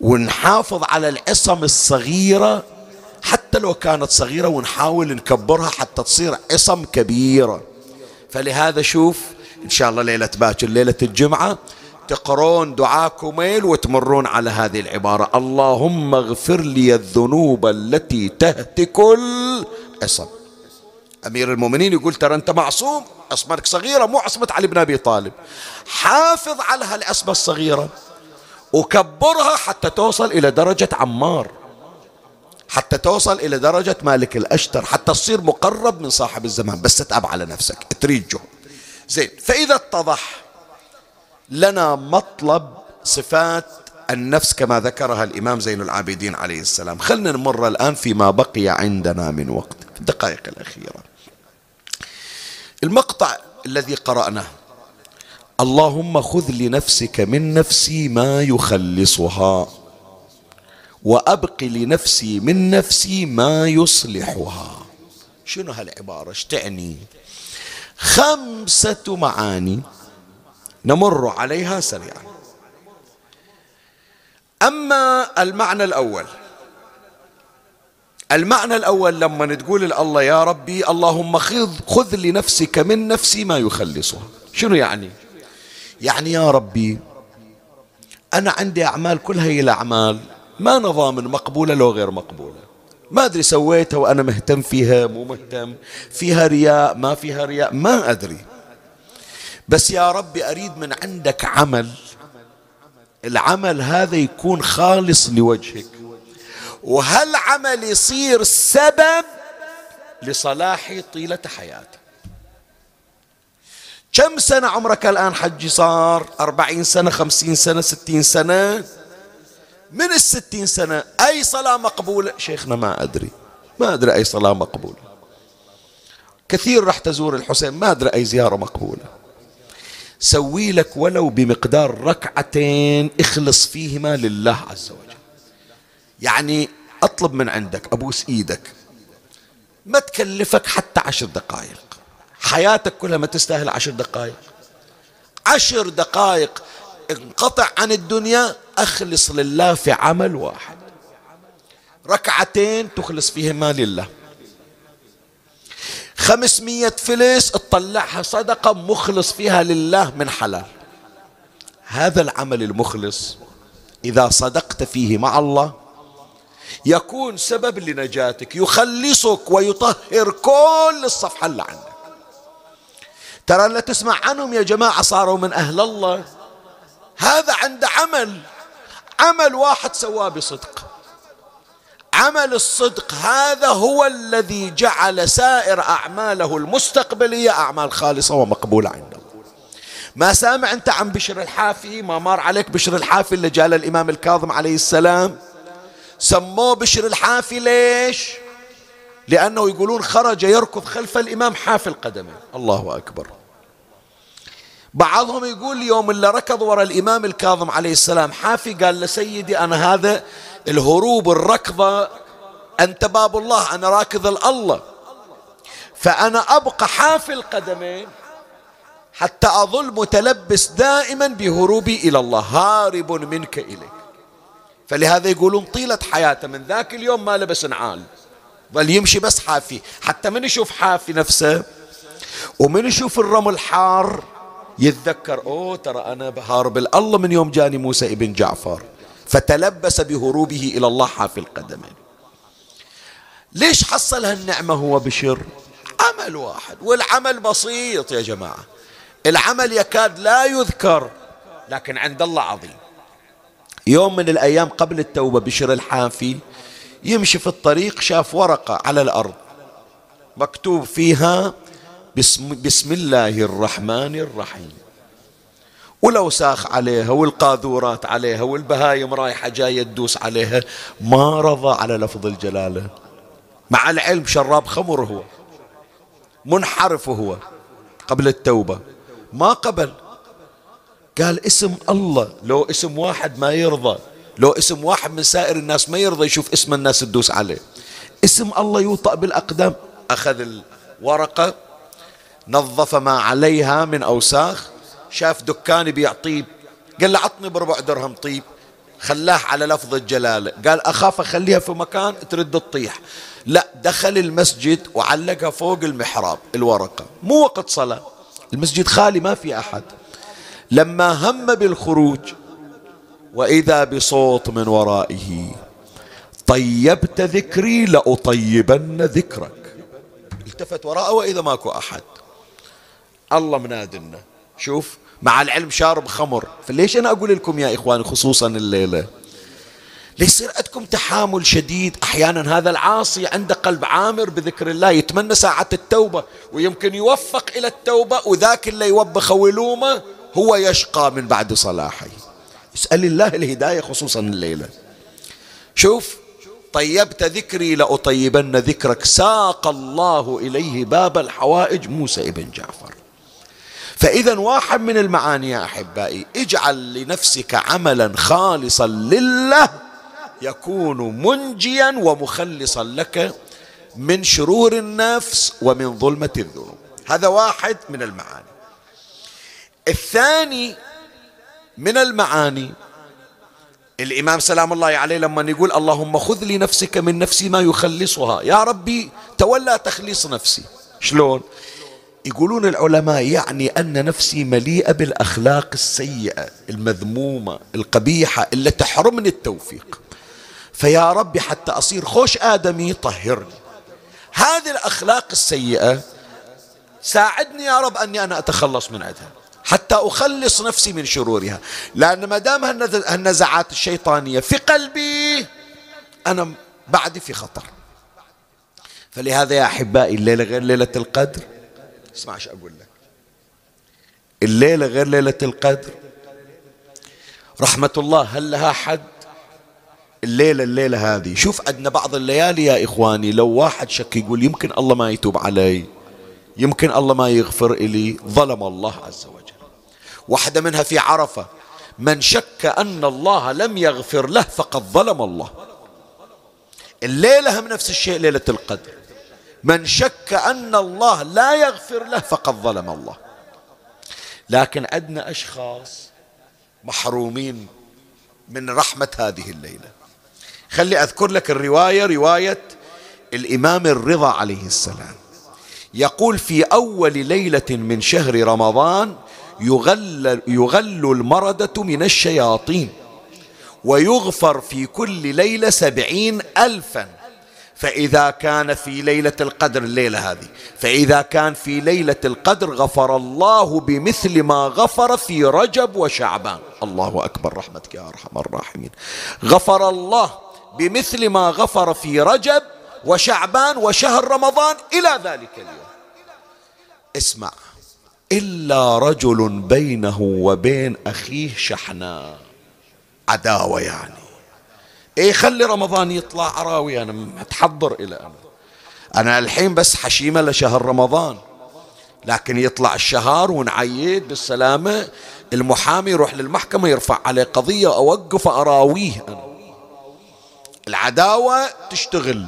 ونحافظ على العصم الصغيرة. حتى لو كانت صغيرة ونحاول نكبرها حتى تصير عصم كبيرة. فلهذا شوف إن شاء الله ليلة باكر ليلة الجمعة تقرون دعاء كميل وتمرون على هذه العبارة. اللهم اغفر لي الذنوب التي تهتك العصم أمير المؤمنين يقول ترى أنت معصوم عصمتك صغيرة مو عصمة علي بن أبي طالب. حافظ على هالعصمة الصغيرة وكبرها حتى توصل إلى درجة عمار حتى توصل إلى درجة مالك الأشتر حتى تصير مقرب من صاحب الزمان. بس تتعب على نفسك تريد جهد. زين فإذا اتضح لنا مطلب صفات النفس كما ذكرها الإمام زين العابدين عليه السلام. خلنا نمر الآن فيما بقي عندنا من وقت في الدقائق الأخيرة. المقطع الذي قرأناه. اللهم خذ لنفسك من نفسي ما يخلصها وأبق لنفسي من نفسي ما يصلحها. شنو هالعبارة؟ إيش تعني؟ خمسة معاني نمر عليها سريعا. أما المعنى الأول المعنى الأول لما تقول الله يا ربي اللهم خذ خذ لنفسك من نفسي ما يخلصها. شنو يعني؟ يعني يا ربي أنا عندي أعمال كل هي الأعمال ما نظام مقبولة لو غير مقبولة. ما أدري سويتها وأنا مهتم فيها مو مهتم فيها رياء ما فيها رياء ما أدري. بس يا ربي أريد من عندك عمل العمل هذا يكون خالص لوجهك. وهالعمل يصير سبب لصلاحي طيلة حياتي كم سنة عمرك الآن حجي صار؟ أربعين سنة خمسين سنة ستين سنة؟ من الستين سنة؟ أي صلاة مقبولة؟ شيخنا ما أدري. ما أدري أي صلاة مقبولة. كثير راح تزور الحسين ما أدري أي زيارة مقبولة. سوي لك ولو بمقدار ركعتين اخلص فيهما لله عز وجل. يعني أطلب من عندك أبوس إيدك. ما تكلفك حتى عشر دقائق. حياتك كلها ما تستاهل عشر دقائق. عشر دقائق انقطع عن الدنيا أخلص لله في عمل واحد. ركعتين تخلص فيهما لله. خمسمية فلس تطلعها صدقة مخلص فيها لله من حلال. هذا العمل المخلص إذا صدقت فيه مع الله يكون سبب لنجاتك يخلصك ويطهر كل الصفحة اللي عندك. ترى لا تسمع عنهم يا جماعة صاروا من أهل الله. هذا عنده عمل عمل واحد سواه بصدق. عمل الصدق هذا هو الذي جعل سائر أعماله المستقبلية أعمال خالصة ومقبولة عند الله. ما سامع أنت عن بشر الحافي؟ ما مر عليك بشر الحافي اللي جاء الإمام الكاظم عليه السلام؟ سموه بشر الحافي ليش؟ لأنه يقولون خرج يركض خلف الإمام حافي القدمين الله أكبر. بعضهم يقول يوم اللي ركض وراء الإمام الكاظم عليه السلام حافي قال لسيدي أنا هذا الهروب الركضة أنت باب الله أنا راكض الله فأنا أبقى حافي القدمين حتى أظل متلبس دائما بهروبي إلى الله هارب منك إليك. فلهذا يقولون طيلة حياته من ذاك اليوم ما لبس نعال. بل يمشي بس حافي حتى من يشوف حافي نفسه؟ ومن يشوف الرمل حار يتذكر أوه ترى أنا بهارب الله من يوم جاني موسى ابن جعفر. فتلبس بهروبه إلى الله حافي القدمين ليش حصل هالنعمة هو بشر؟ عمل واحد والعمل بسيط يا جماعة. العمل يكاد لا يذكر لكن عند الله عظيم. يوم من الأيام قبل التوبة بشر الحافي يمشي في الطريق شاف ورقة على الأرض مكتوب فيها بسم, بسم الله الرحمن الرحيم. والأوساخ عليها والقاذورات عليها والبهايم رايحة جاية تدوس عليها ما رضى على لفظ الجلالة. مع العلم شراب خمر هو منحرف هو قبل التوبة. ما قبل. قال اسم الله لو اسم واحد ما يرضى لو اسم واحد من سائر الناس ما يرضى يشوف اسم الناس تدوس عليه. اسم الله يوطأ بالأقدام. أخذ الورقة نظف ما عليها من أوساخ شاف دكان بيعطيه قال له عطني بربع درهم طيب. خلاه على لفظ الجلالة قال أخاف أخليها في مكان ترد تطيح. لا دخل المسجد وعلقها فوق المحراب الورقة. مو وقت صلاة. المسجد خالي ما في أحد. لما هم بالخروج وإذا بصوت من ورائه طيبت ذكري لأطيبن ذكرك. التفت وراءه وإذا ماكو أحد. الله منادنا. شوف مع العلم شارب خمر. فليش أنا أقول لكم يا إخواني خصوصا الليلة؟ ليصير عندكم تحامل شديد. أحيانا هذا العاصي عنده قلب عامر بذكر الله يتمنى ساعة التوبة ويمكن يوفق إلى التوبة وذاك اللي يوبخه ويلومه هو يشقى من بعد صلاحه. اسأل الله الهداية خصوصا الليلة. شوف طيبت ذكري لأطيبن ذكرك. ساق الله إليه باب الحوائج موسى ابن جعفر. فإذا واحد من المعاني يا أحبائي اجعل لنفسك عملا خالصا لله يكون منجيا ومخلصا لك من شرور النفس ومن ظلمة الذنوب. هذا واحد من المعاني. الثاني من المعاني الإمام سلام الله عليه لما يقول اللهم خذ لنفسك من نفسي ما يخلصها. يا ربي تولى تخليص نفسي. شلون؟ يقولون العلماء يعني أن نفسي مليئة بالأخلاق السيئة المذمومة القبيحة اللي تحرمني التوفيق. فيا ربي حتى أصير خوش آدمي طهرني هذه الأخلاق السيئة ساعدني يا رب أني أنا أتخلص من عندها حتى أخلص نفسي من شرورها. لأن ما دام هالنزعات الشيطانية في قلبي أنا بعدي في خطر. فلهذا يا أحبائي الليلة غير ليلة القدر اسمع إيش أقول لك. الليلة غير ليلة القدر. رحمة الله هل لها حد؟ الليلة الليلة هذه. شوف عندنا بعض الليالي يا إخواني لو واحد شك يقول يمكن الله ما يتوب علي يمكن الله ما يغفر إلي ظلم الله عز وجل. واحدة منها في عرفة من شك أن الله لم يغفر له فقد ظلم الله. الليلة هم نفس الشيء ليلة القدر. من شك أن الله لا يغفر له فقد ظلم الله. لكن عندنا أشخاص محرومين من رحمة هذه الليلة. خلي أذكر لك الرواية رواية الإمام الرضا عليه السلام. يقول في أول ليلة من شهر رمضان يغل, يغل المردة من الشياطين ويغفر في كل ليلة سبعين ألفا. فإذا كان في ليلة القدر الليلة هذه. فإذا كان في ليلة القدر غفر الله بمثل ما غفر في رجب وشعبان. الله أكبر رحمتك يا أرحم الراحمين. غفر الله بمثل ما غفر في رجب وشعبان وشهر رمضان إلى ذلك اليوم. اسمع إلا رجل بينه وبين أخيه شحناء. عداوة يعني. إيه خلي رمضان يطلع أراوي أنا متحضر إلى أنا أنا الحين بس حشيمة لشهر رمضان. لكن يطلع الشهر ونعيد بالسلامة المحامي يروح للمحكمة يرفع عليه قضية أوقف أراويه أنا. العداوة تشتغل.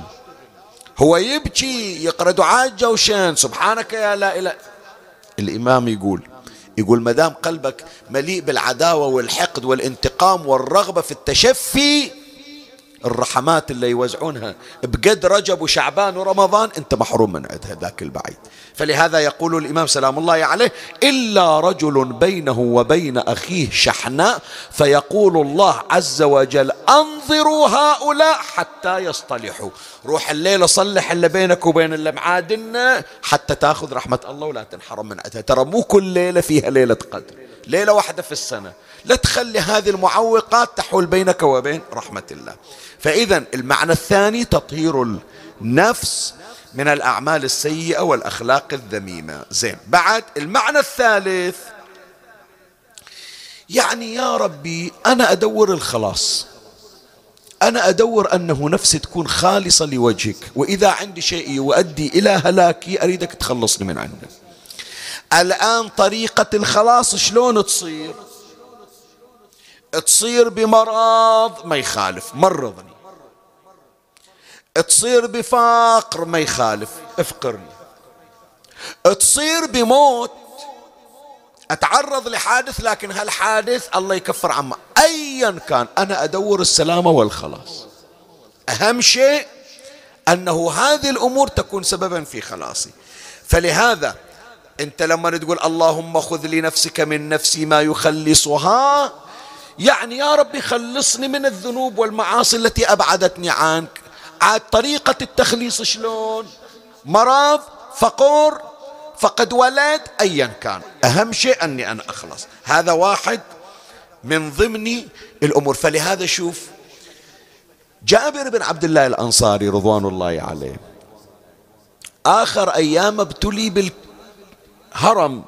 هو يبكي يقرأ دعاء جوشان سبحانك يا لا إله. الإمام يقول يقول مدام قلبك مليء بالعداوة والحقد والانتقام والرغبة في التشفي الرحمات اللي يوزعونها بقد رجب وشعبان ورمضان انت محروم من عندها ذاك البعيد. فلهذا يقول الإمام سلام الله عليه إلا رجل بينه وبين أخيه شحناء فيقول الله عز وجل أنظروا هؤلاء حتى يصطلحوا. روح الليلة صلح اللي بينك وبين اللي معادنا حتى تاخذ رحمة الله ولا تنحرم من عندها ترى مو كل ليلة فيها ليلة قدر. ليلة واحدة في السنة. لا تخلي هذه المعوقات تحول بينك وبين رحمة الله. فإذا المعنى الثاني تطهير النفس من الأعمال السيئة والأخلاق الذميمة. زين بعد المعنى الثالث يعني يا ربي أنا أدور الخلاص. أنا أدور أنه نفسي تكون خالصة لوجهك وإذا عندي شيء يؤدي إلى هلاكي أريدك تخلصني من عنده. الآن طريقة الخلاص شلون تصير؟ تصير بمرض ما يخالف مرضني تصير بفقر ما يخالف. افقرني. تصير بموت. أتعرض لحادث لكن هالحادث الله يكفر عما. ايا كان. أنا أدور السلامة والخلاص. أهم شيء أنه هذه الأمور تكون سببا في خلاصي. فلهذا أنت لما تقول اللهم خذ لنفسك من نفسي ما يخلصها يعني يا ربي خلصني من الذنوب والمعاصي التي أبعدتني عنك. عاد طريقة التخليص شلون؟ مرض فقر فقد ولد أيا كان. أهم شيء أني أنا أخلص. هذا واحد من ضمن الأمور. فلهذا شوف جابر بن عبد الله الأنصاري رضوان الله عليه آخر أيام ابتلي بالهرم.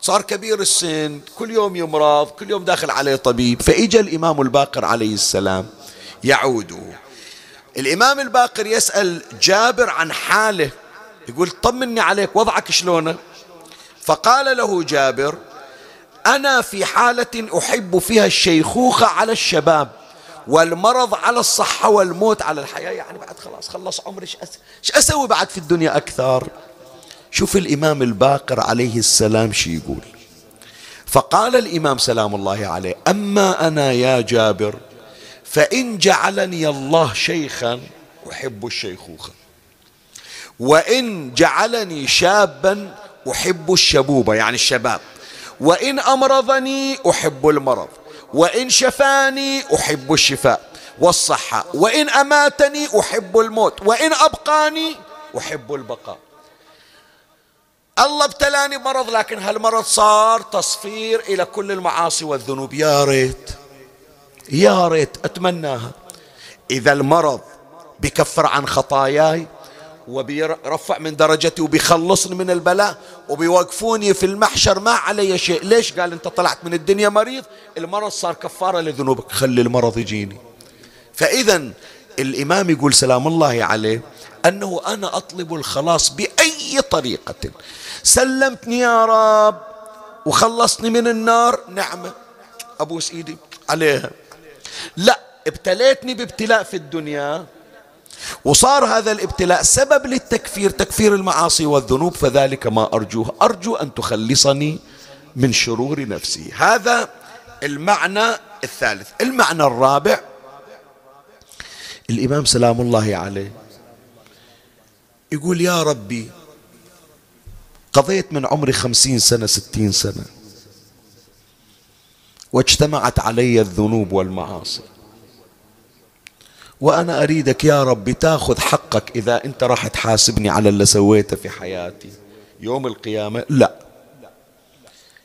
صار كبير السن كل يوم يمرض كل يوم داخل عليه طبيب. فإجا الإمام الباقر عليه السلام يعوده. الإمام الباقر يسأل جابر عن حاله يقول طمني عليك وضعك شلونه؟ فقال له جابر أنا في حالة أحب فيها الشيخوخة على الشباب والمرض على الصحة والموت على الحياة. يعني بعد خلاص خلص عمري إيش أسوي بعد في الدنيا أكثر؟ شوف الإمام الباقر عليه السلام شي يقول. فقال الإمام سلام الله عليه أما أنا يا جابر فإن جعلني الله شيخا أحب الشيخوخة. وإن جعلني شابا أحب الشبوبة يعني الشباب. وإن أمرضني أحب المرض. وإن شفاني أحب الشفاء والصحة. وإن أماتني أحب الموت. وإن أبقاني أحب البقاء. الله ابتلاني بمرض لكن هالمرض صار تصفير إلى كل المعاصي والذنوب. يا ريت. يا ريت أتمناها. إذا المرض بكفر عن خطاياي وبيرفع من درجتي وبيخلصني من البلاء وبيوقفوني في المحشر ما علي شيء. ليش؟ قال أنت طلعت من الدنيا مريض المرض صار كفارة لذنوبك. خلي المرض يجيني. فإذا الإمام يقول سلام الله عليه أنه أنا أطلب الخلاص بأي طريقة. سلمتني يا رب وخلصني من النار. نعمة. أبوس إيدي عليها. لا ابتليتني بابتلاء في الدنيا. وصار هذا الابتلاء سبب للتكفير تكفير المعاصي والذنوب فذلك ما أرجوه أرجو أن تخلصني من شرور نفسي. هذا المعنى الثالث. المعنى الرابع الإمام سلام الله عليه يقول يا ربي قضيت من عمري خمسين سنة ستين سنة. واجتمعت علي الذنوب والمعاصي. وأنا أريدك يا ربي تاخذ حقك إذا أنت راح تحاسبني على اللي سويته في حياتي. يوم القيامة لا.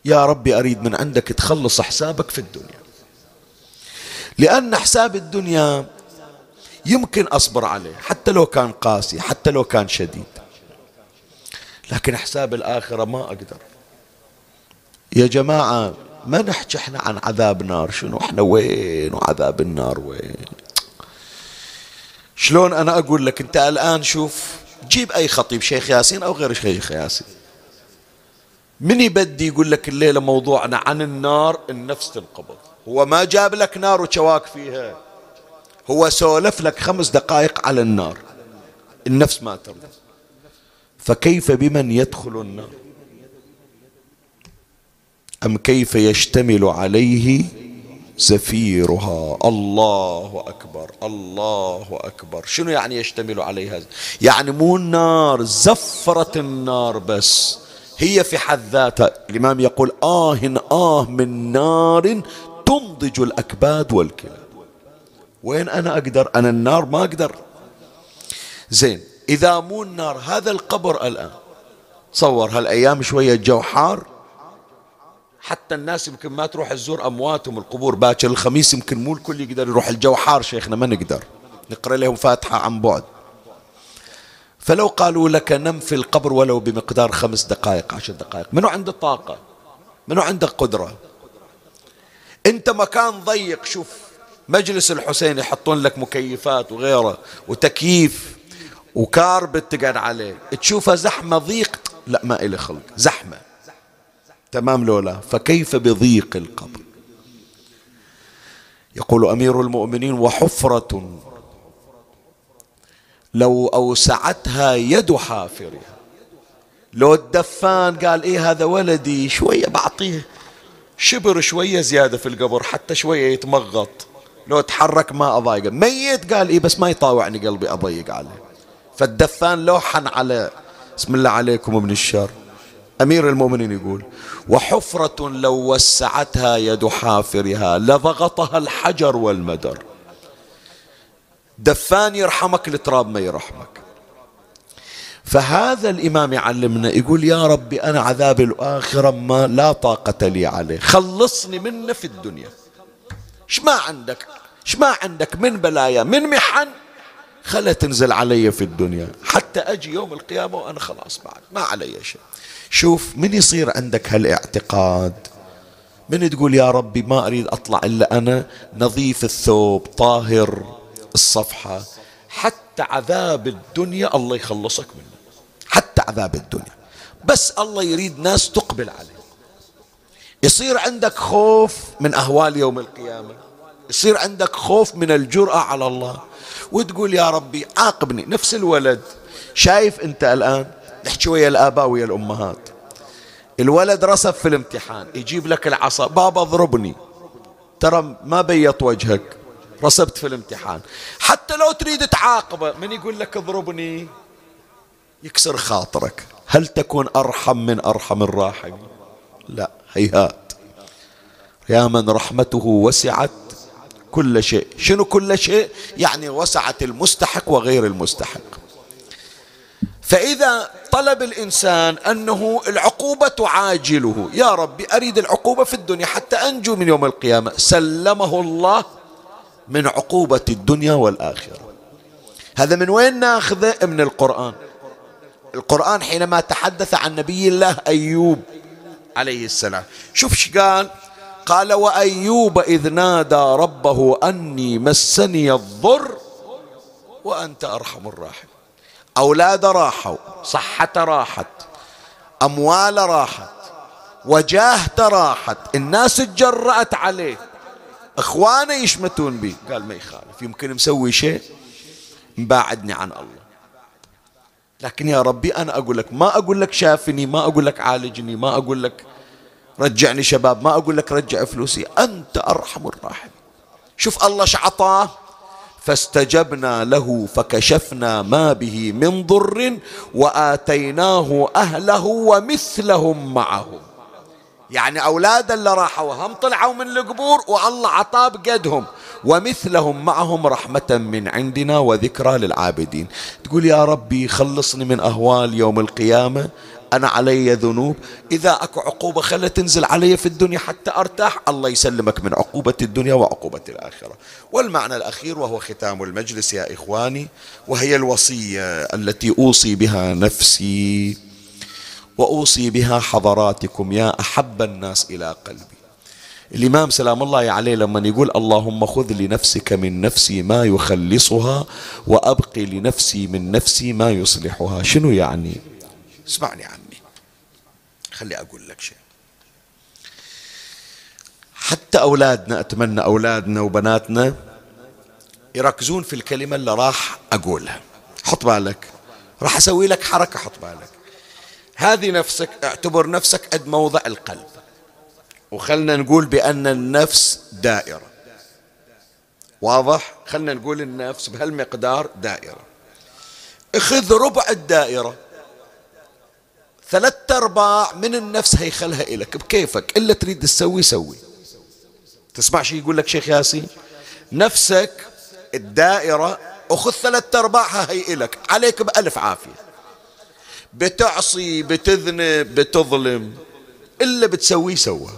يا ربي أريد من عندك تخلص حسابك في الدنيا. لأن حساب الدنيا يمكن أصبر عليه حتى لو كان قاسي حتى لو كان شديد. لكن حساب الآخرة ما أقدر. يا جماعة ما نحكي إحنا عن عذاب نار شنو؟ إحنا وين؟ وعذاب النار وين؟ شلون أنا أقول لك؟ أنت الآن شوف جيب أي خطيب شيخ ياسين أو غير شيخ ياسين. من يبدي يقول لك الليلة موضوعنا عن النار؟ النفس تنقبض. هو ما جاب لك نار وشواك فيها. هو سولف لك خمس دقائق على النار. النفس ما ترضى. فكيف بمن يدخل النار؟ أم كيف يشتمل عليه زفيرها؟ الله أكبر الله أكبر. شنو يعني يشتمل عليها؟ يعني مو النار زفرة النار بس. هي في حد ذاتها. الإمام يقول آه آه من نار تنضج الأكباد والكلى وين أنا أقدر؟ أنا النار ما أقدر. زين إذا مو النار هذا القبر الآن. صور هالأيام شوية الجو حار حتى الناس يمكن ما تروح تزور أمواتهم القبور باكر. الخميس يمكن مو الكل يقدر يروح. الجو حار شيخنا ما نقدر. نقرأ لهم فاتحة عن بعد. فلو قالوا لك نم في القبر ولو بمقدار خمس دقائق عشر دقائق. منو عنده طاقة؟ منو عندك قدرة؟ انت مكان ضيق شوف. مجلس الحسين يحطون لك مكيفات وغيره وتكييف وكاربت تقعد عليه. تشوفها زحمة ضيق لا ما إلي خلق. زحمة. تمام لولا. فكيف بضيق القبر؟ يقول أمير المؤمنين وحفرة لو أوسعتها يد حافرها. لو الدفان قال إيه هذا ولدي شوية بعطيه شبر شوية زيادة في القبر حتى شوية يتمغط. لو تحرك ما أضايقه ميت قال إيه بس ما يطاوعني قلبي أضيق عليه. فالدفان لوحا على بسم الله عليكم ابن الشر. أمير المؤمنين يقول وحفرة لو وسعتها يد حافرها لضغطها الحجر والمدر. دفان يرحمك التراب ما يرحمك. فهذا الإمام يعلمنا يقول يا ربي أنا عذاب الآخرة ما لا طاقة لي عليه. خلصني منه في الدنيا. إيش ما عندك؟ إيش ما عندك؟ من بلايا من محن؟ خلا تنزل علي في الدنيا. حتى أجي يوم القيامة وأنا خلاص بعد. ما علي شيء. شوف من يصير عندك هالاعتقاد؟ من تقول يا ربي ما أريد أطلع إلا أنا؟ نظيف الثوب طاهر الصفحة. حتى عذاب الدنيا الله يخلصك منه. حتى عذاب الدنيا. بس الله يريد ناس تقبل عليه يصير عندك خوف من أهوال يوم القيامة. يصير عندك خوف من الجرأة على الله. وتقول يا ربي عاقبني. نفس الولد شايف أنت الآن نحكي ويا الآباء ويا الأمهات. الولد رسب في الامتحان يجيب لك العصا بابا اضربني. ترى ما بيض وجهك رسبت في الامتحان. حتى لو تريد تعاقبه من يقول لك اضربني يكسر خاطرك. هل تكون أرحم من أرحم الراحمين لا هيهات. يا من رحمته وسعت كل شيء. شنو كل شيء؟ يعني وسعت المستحق وغير المستحق. فإذا طلب الإنسان أنه العقوبة تعاجله يا ربي أريد العقوبة في الدنيا حتى أنجو من يوم القيامة. سلمه الله من عقوبة الدنيا والآخرة. هذا من وين ناخذه؟ من القرآن. القرآن حينما تحدث عن نبي الله أيوب عليه السلام شوف إيش قال؟ قال وأيوب إذ نادى ربه أني مسني الضر وأنت أرحم الراحم أولاد راحوا صحة راحت أموال راحت وجاهته راحت الناس تجرأت عليه. إخوانه يشمتون به قال ما يخالف يمكن مسوي شيء مباعدني عن الله. لكن يا ربي أنا أقول لك ما أقول لك شافني ما أقول لك عالجني ما أقول لك رجعني شباب ما أقول لك رجع فلوسي أنت أرحم الراحمين. شوف الله شعطاه فاستجبنا له فكشفنا ما به من ضر وآتيناه أهله ومثلهم معهم يعني أولاد اللي راحوا هم طلعوا من القبور والله عطاه بقدهم. ومثلهم معهم رحمة من عندنا وذكرى للعابدين. تقول يا ربي خلصني من أهوال يوم القيامة. أنا علي ذنوب. إذا أكو عقوبة خلها تنزل علي في الدنيا حتى أرتاح الله يسلمك من عقوبة الدنيا وعقوبة الآخرة. والمعنى الأخير وهو ختام المجلس يا إخواني وهي الوصية التي أوصي بها نفسي وأوصي بها حضراتكم يا أحب الناس إلى قلبي. الإمام سلام الله عليه لما يقول اللهم خذ لنفسك من نفسي ما يخلصها وأبقي لنفسي من نفسي ما يصلحها. شنو يعني؟ اسمعني عمي خلي أقول لك شيء. حتى أولادنا أتمنى أولادنا وبناتنا يركزون في الكلمة اللي راح أقولها. حط بالك. راح أسوي لك حركة حط بالك. هذه نفسك اعتبر نفسك قد موضع القلب. وخلنا نقول بأن النفس دائرة. واضح؟ خلنا نقول النفس بهالمقدار دائرة. اخذ ربع الدائرة. ثلاثة أرباع من النفس هيخلها إلك بكيفك؟ إلا تريد تسوي سوي. تسمع شيء يقول لك شيخ ياسين؟ نفسك الدائرة أخذ ثلاثة أرباعها هي إلك عليك بألف عافية. بتعصي بتذنب بتظلم. إلا بتسويه سوى.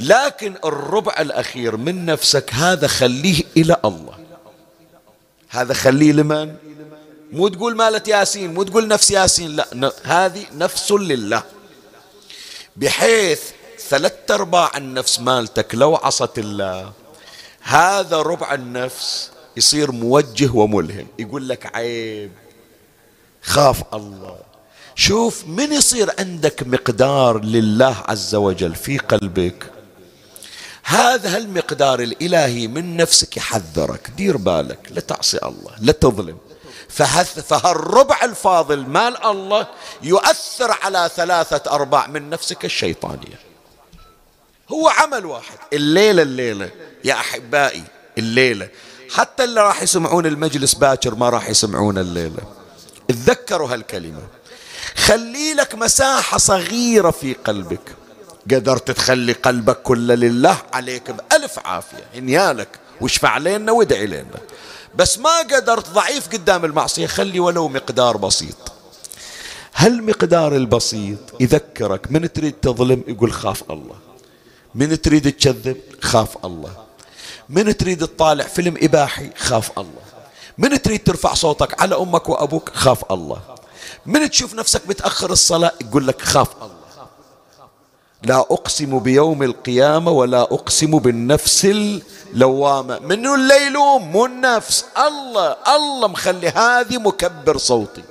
لكن الربع الأخير من نفسك هذا خليه إلى الله. هذا خليه لمن؟ مو تقول مالة ياسين مو تقول نفس ياسين لا هذه نفس لله. بحيث ثلاثة أرباع النفس مالتك لو عصت الله هذا ربع النفس يصير موجه وملهم. يقول لك عيب خاف الله. شوف من يصير عندك مقدار لله عز وجل في قلبك؟ هذا المقدار الإلهي من نفسك يحذرك. دير بالك لا تعصي الله لا تظلم. فهالربع الفاضل. مال الله يؤثر على ثلاثة أرباع من نفسك الشيطانية. هو عمل واحد. الليلة الليلة. يا أحبائي الليلة. حتى اللي راح يسمعون المجلس باكر ما راح يسمعون الليلة. تذكروا هالكلمة. خلي لك مساحة صغيرة في قلبك. قدرت تخلي قلبك كله لله عليك بألف عافية. إنيالك واشفع لنا وادعي لنا. بس ما قدرت ضعيف قدام المعصية. خلي ولو مقدار بسيط. هالمقدار البسيط يذكرك من تريد تظلم؟ يقول خاف الله. من تريد تكذب؟ خاف الله. من تريد تطالع فيلم إباحي؟ خاف الله. من تريد ترفع صوتك على أمك وأبوك؟ خاف الله. من تشوف نفسك بتأخر الصلاة؟ يقول لك خاف الله. لا أقسم بيوم القيامة ولا أقسم بالنفس اللوامة. منو اللي يلوم مو النفس. الله الله مخلي هذه مكبر صوتي.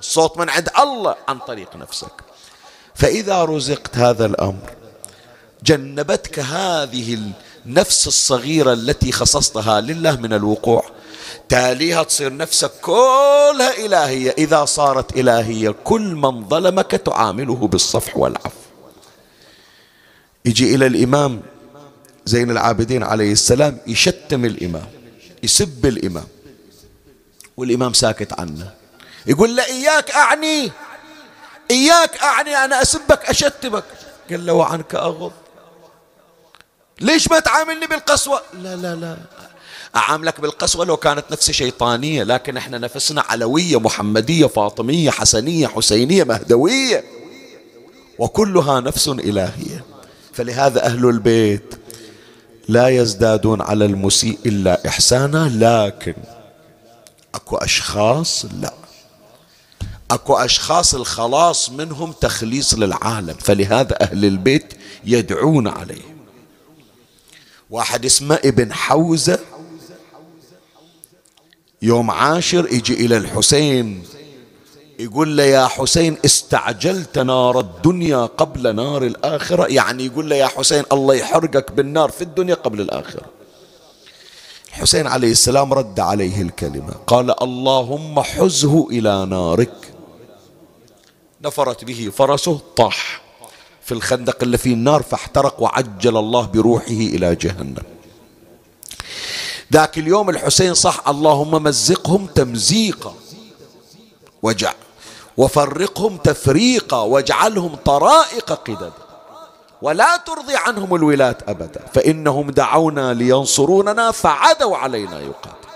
الصوت من عند الله عن طريق نفسك. فإذا رزقت هذا الأمر جنبتك هذه النفس الصغيرة التي خصصتها لله من الوقوع تاليها تصير نفسك كلها إلهية. إذا صارت إلهية كل من ظلمك تعامله بالصفح والعفو. يجي إلى الإمام زين العابدين عليه السلام يشتم الإمام يسب الإمام والإمام ساكت عنه. يقول له إياك أعني إياك أعني أنا أسبك أشتمك. قال له وعنك أغض. ليش ما تعاملني بالقسوة؟ لا لا لا. أعاملك بالقسوة لو كانت نفسي شيطانية لكن إحنا نفسنا علوية محمدية فاطمية حسنية حسينية مهدوية. وكلها نفس إلهية. فلهذا أهل البيت لا يزدادون على المسيء إلا إحسانا لكن أكو أشخاص لا. أكو أشخاص الخلاص منهم تخليص للعالم فلهذا أهل البيت يدعون عليه واحد اسمه ابن حوزة يوم عاشر يجي إلى الحسين. يقول له يا حسين استعجلت نار الدنيا قبل نار الآخرة؟ يعني يقول له يا حسين الله يحرقك بالنار في الدنيا قبل الآخرة. الحسين عليه السلام رد عليه الكلمة قال اللهم حزه إلى نارك. نفرت به فرسه طاح في الخندق اللي فيه النار فاحترق وعجل الله بروحه إلى جهنم. ذاك اليوم الحسين صح اللهم مزقهم تمزيقا. وجع. وفرقهم تفريقا واجعلهم طرائق قدد ولا ترضي عنهم الولاة أبدا. فإنهم دعونا لينصروننا فعدوا علينا يقاتل.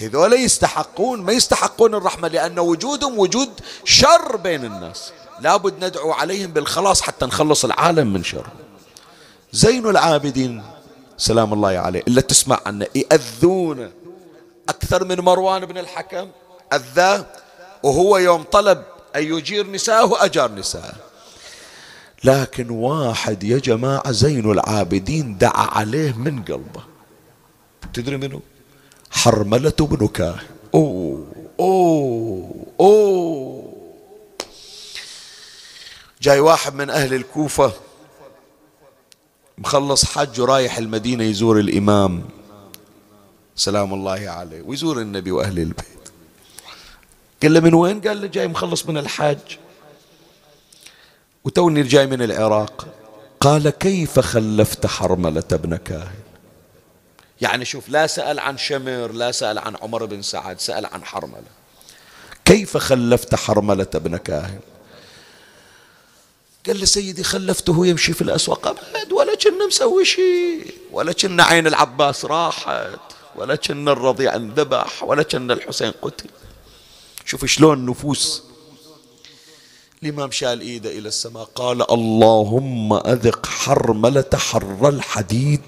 هذول يستحقون ما يستحقون الرحمة لأن وجودهم وجود شر بين الناس. لابد ندعو عليهم بالخلاص حتى نخلص العالم من شر. زين العابدين سلام الله عليه. إلا تسمع عنه يأذون أكثر من مروان بن الحكم. أذاه وهو يوم طلب أن يجير نساءه أجار نساءه. لكن واحد يا جماعة زين العابدين دعا عليه من قلبه. تدري منه حرملة بن كاهن أوه أوه أوه. جاي واحد من أهل الكوفة. مخلص حج ورايح المدينة يزور الإمام. سلام الله عليه. ويزور النبي وأهل البيت. قال له من وين؟ قال له جاي مخلص من الحج وتوني جاي من العراق. قال كيف خلفت حرملة ابن كاهن؟ يعني شوف لا سأل عن شمر لا سأل عن عمر بن سعد سأل عن حرملة. كيف خلفت حرملة ابن كاهن؟ قال لي سيدي خلفته يمشي في الأسواق. أبد ولا كنا مسوي شيء. ولا كنا عين العباس راحت. ولا كنا الرضيع انذبح. ولا كنا الحسين قتل. شوف شلون نفوس. الإمام شال إيده إلى السماء؟ قال اللهم أذق حرملة حر الحديد.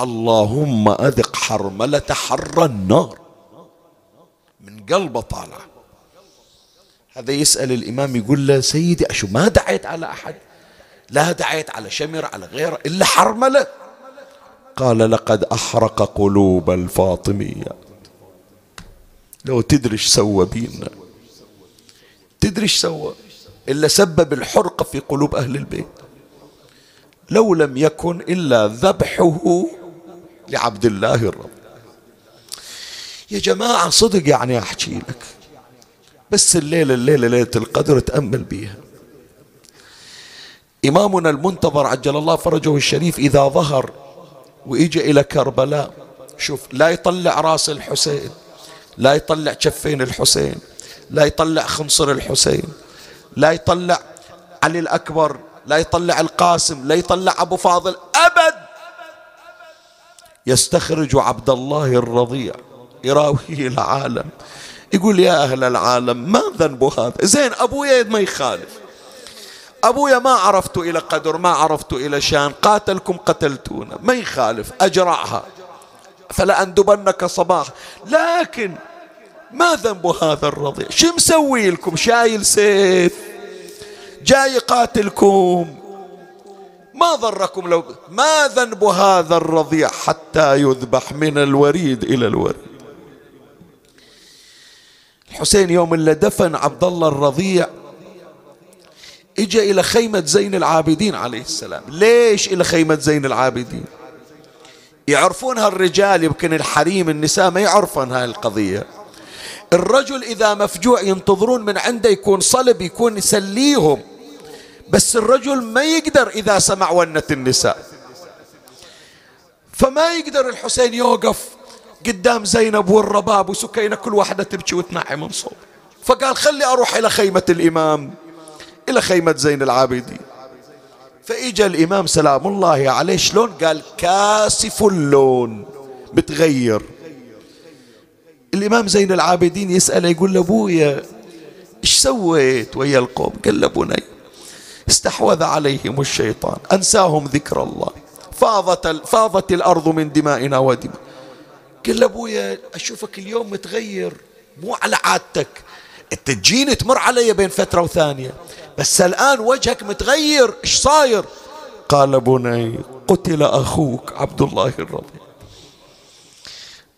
اللهم أذق حرملة حر النار. من قلبه طالع. هذا يسأل الإمام يقول له سيدي أشو ما دعيت على أحد؟ لا دعيت على شمر على غيره إلا حرملة قال لقد أحرق قلوب الفاطميات لو تدري إيش سوى بينا. تدري إيش سوى؟ إلا سبب الحرقة في قلوب أهل البيت. لو لم يكن إلا ذبحه لعبد الله الرب. يا جماعة صدق يعني أحكي لك. بس الليلة الليلة ليلة القدر تأمل بيها. إمامنا المنتظر عجل الله فرجه الشريف إذا ظهر وإجى إلى كربلاء شوف لا يطلع راس الحسين. لا يطلع كفين الحسين لا يطلع خنصر الحسين لا يطلع علي الأكبر لا يطلع القاسم لا يطلع أبو فاضل أبد. يستخرج عبد الله الرضيع يراويه العالم يقول يا أهل العالم ما ذنب هذا؟ زين أبويا ما يخالف. أبويا ما عرفت إلى قدر ما عرفت إلى شان قاتلكم قتلتونا ما يخالف أجرعها. فلأندبنك صباح. لكن ما ذنب هذا الرضيع؟ شو مسوي لكم؟ شايل سيف. جاي قاتلكم. ما ضركم لو ما ذنب هذا الرضيع حتى يذبح من الوريد إلى الوريد؟ الحسين يوم اللي دفن عبد الله الرضيع اجى إلى خيمة زين العابدين عليه السلام. ليش إلى خيمة زين العابدين؟ يعرفونها الرجال يمكن الحريم النساء ما يعرفون هاي القضية. الرجل إذا مفجوع ينتظرون من عنده يكون صلب يكون يسليهم. بس الرجل ما يقدر إذا سمع ونة النساء. فما يقدر الحسين يوقف قدام زينب والرباب وسكينة كل واحدة تبكي وتنعي من صوت فقال خلي أروح إلى خيمة الإمام إلى خيمة زين العابدين. فإجا الإمام سلام الله عليه شلون؟ قال كاسف اللون بتغير الإمام زين العابدين يسأله يقول له أبويا إيش سويت ويا القوم؟ قال له بني استحوذ عليهم الشيطان أنساهم ذكر الله فاضت, فاضت الأرض من دمائنا ودماء. قال له أبويا أشوفك اليوم متغير مو على عادتك. انت تجيني تمر علي بين فترة وثانية. بس الآن وجهك متغير. إيش صاير؟ قال بني قتل أخوك عبد الله الرضي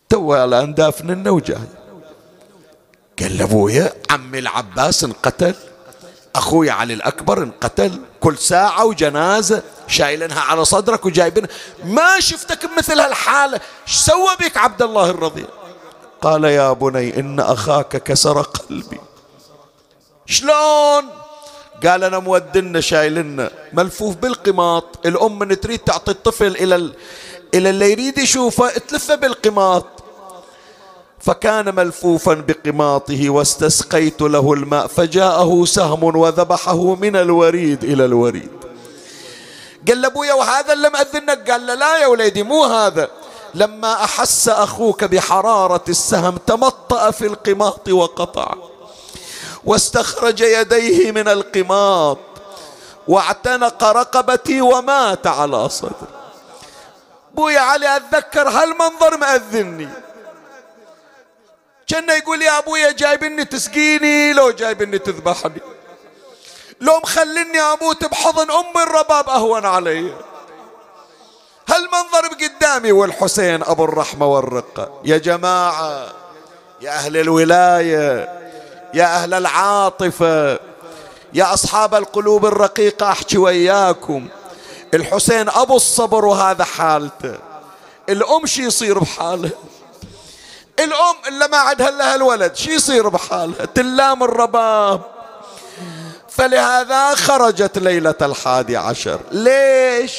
تو الآن دافن وجاي قال أبويا عمي العباس انقتل. أخوي علي الأكبر انقتل. كل ساعة وجنازة شايلينها على صدرك وجايبينها. ما شفتك بمثل هالحالة. إيش سوى بك عبد الله الرضيع قال يا بني إن أخاك كسر قلبي. شلون؟ قال أنا مودنا شايلنا ملفوف بالقماط. الأم من تريد تعطي الطفل إلى ال... إلى اللي يريد يشوفه تلفه بالقماط. فكان ملفوفا بقماطه واستسقيت له الماء فجاءه سهم وذبحه من الوريد إلى الوريد. قال له ابويا وهذا اللي مأذنك؟ قال له لا يا وليدي مو هذا. لما أحس أخوك بحرارة السهم تمطأ في القماط وقطع. واستخرج يديه من القماط. واعتنق رقبتي ومات على صدر بويا علي أتذكر هالمنظر مأذني كان يقول يا أبويا جايبني تسقيني لو جايبني تذبحني. لو مخلني أموت بحضن أم الرباب أهون علي. هالمنظر بقدامي والحسين أبو الرحمة والرقة. يا جماعة يا أهل الولاية يا أهل العاطفة يا أصحاب القلوب الرقيقة أحكي وياكم. الحسين أبو الصبر وهذا حالته. الأم شي يصير بحاله؟ الأم اللي ما عندها إلا الولد شي يصير بحالها تلام الرباب. فلهذا خرجت ليلة الحادي عشر. ليش؟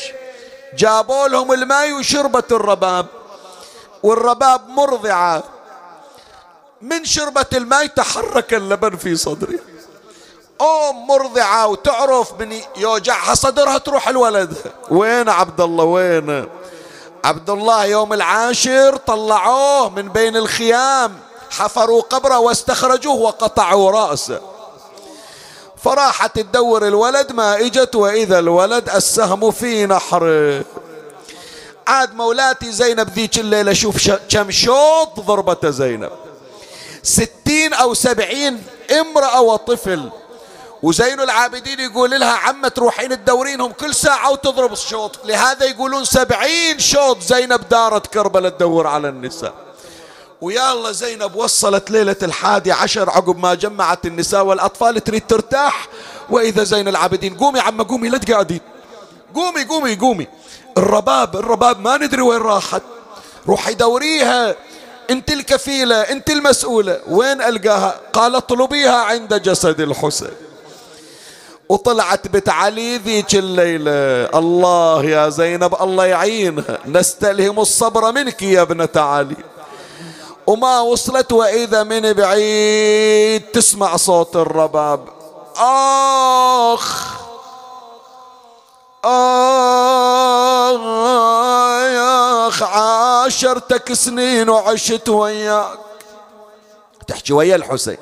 جابوا لهم الماء وشربت الرباب. والرباب مرضعة. من شربة الماء تحرك اللبن في صدرها أم مرضعة وتعرف من يوجعها صدرها تروح الولد. وين عبد الله وين؟ عبد الله يوم العاشر طلعوه من بين الخيام. حفروا قبره واستخرجوه وقطعوا رأسه. فراحت تدور الولد ما اجت واذا الولد السهم في نحره عاد مولاتي زينب ذيك الليلة شوف كم شوط ضربته زينب. ستين أو سبعين امرأة وطفل. وزين العابدين يقول لها عمة تروحين تدورينهم كل ساعة وتضرب الشوط لهذا يقولون سبعين شوط زينب دارت كربلة تدور على النساء. ويا الله زينب وصلت ليلة الحادي عشر عقب ما جمعت النساء والأطفال تريد ترتاح. وإذا زين العابدين قومي عمة قومي لا تقعدين. قومي قومي قومي. الرباب الرباب ما ندري وين راحت. روحي دوريها انت الكفيلة انت المسؤولة. وين ألقاها؟ قال اطلبيها عند جسد الحسين. وطلعت بنت علي ذيك الليلة. الله يا زينب الله يعينها. نستلهم الصبر منك يا ابنة علي. وما وصلت وإذا من بعيد. تسمع صوت الرباب. آخ. آخ. عاشرتك سنين وعشت وياك. تحكي ويا الحسين.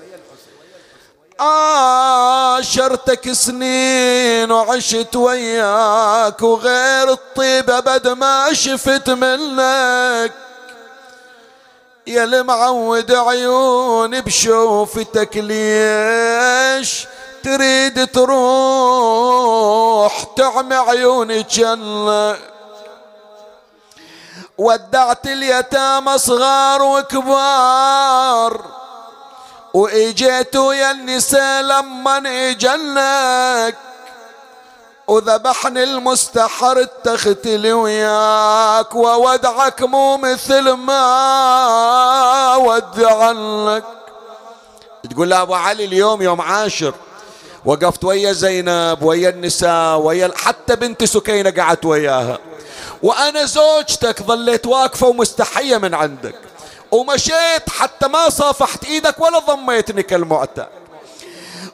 عاشرتك سنين وعشت وياك وغير الطيبة بد ما شفت منك. يا المعود عيوني بشوفتك ليش تريد تروح تعمي عيوني جنة ودعت اليتامى صغار وكبار واجيتوا يا النساء لما اجلك وذبحني المستحر التختلي وياك وودعك مو مثل ما ودع لك. تقول له أبو علي اليوم يوم عاشر وقفت ويا زينب ويا النساء ويا حتى بنت سكينة قعدت وياها. وأنا زوجتك ظليت واقفة ومستحية من عندك. ومشيت حتى ما صافحت إيدك ولا ضميتني كالمعتاد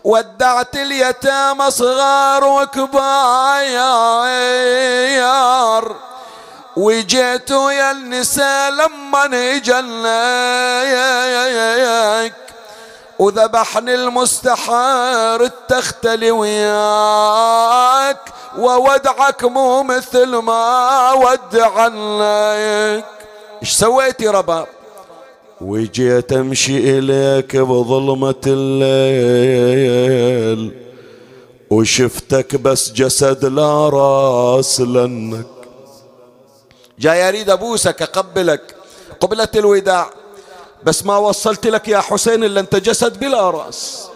ودعت اليتامى صغار وكباير وجيت يا النساء لما نجلك وذبحني المستحار التختلي وياك. وودعك مو مثل ما ودع لك إيش سويت يا رباب؟ وجيت امشي إليك بظلمة الليل. وشفتك بس جسد لا رأس لنك جاي أريد أبوسك أقبلك. قبلة الوداع. بس ما وصلت لك يا حسين إلا أنت جسد بلا رأس.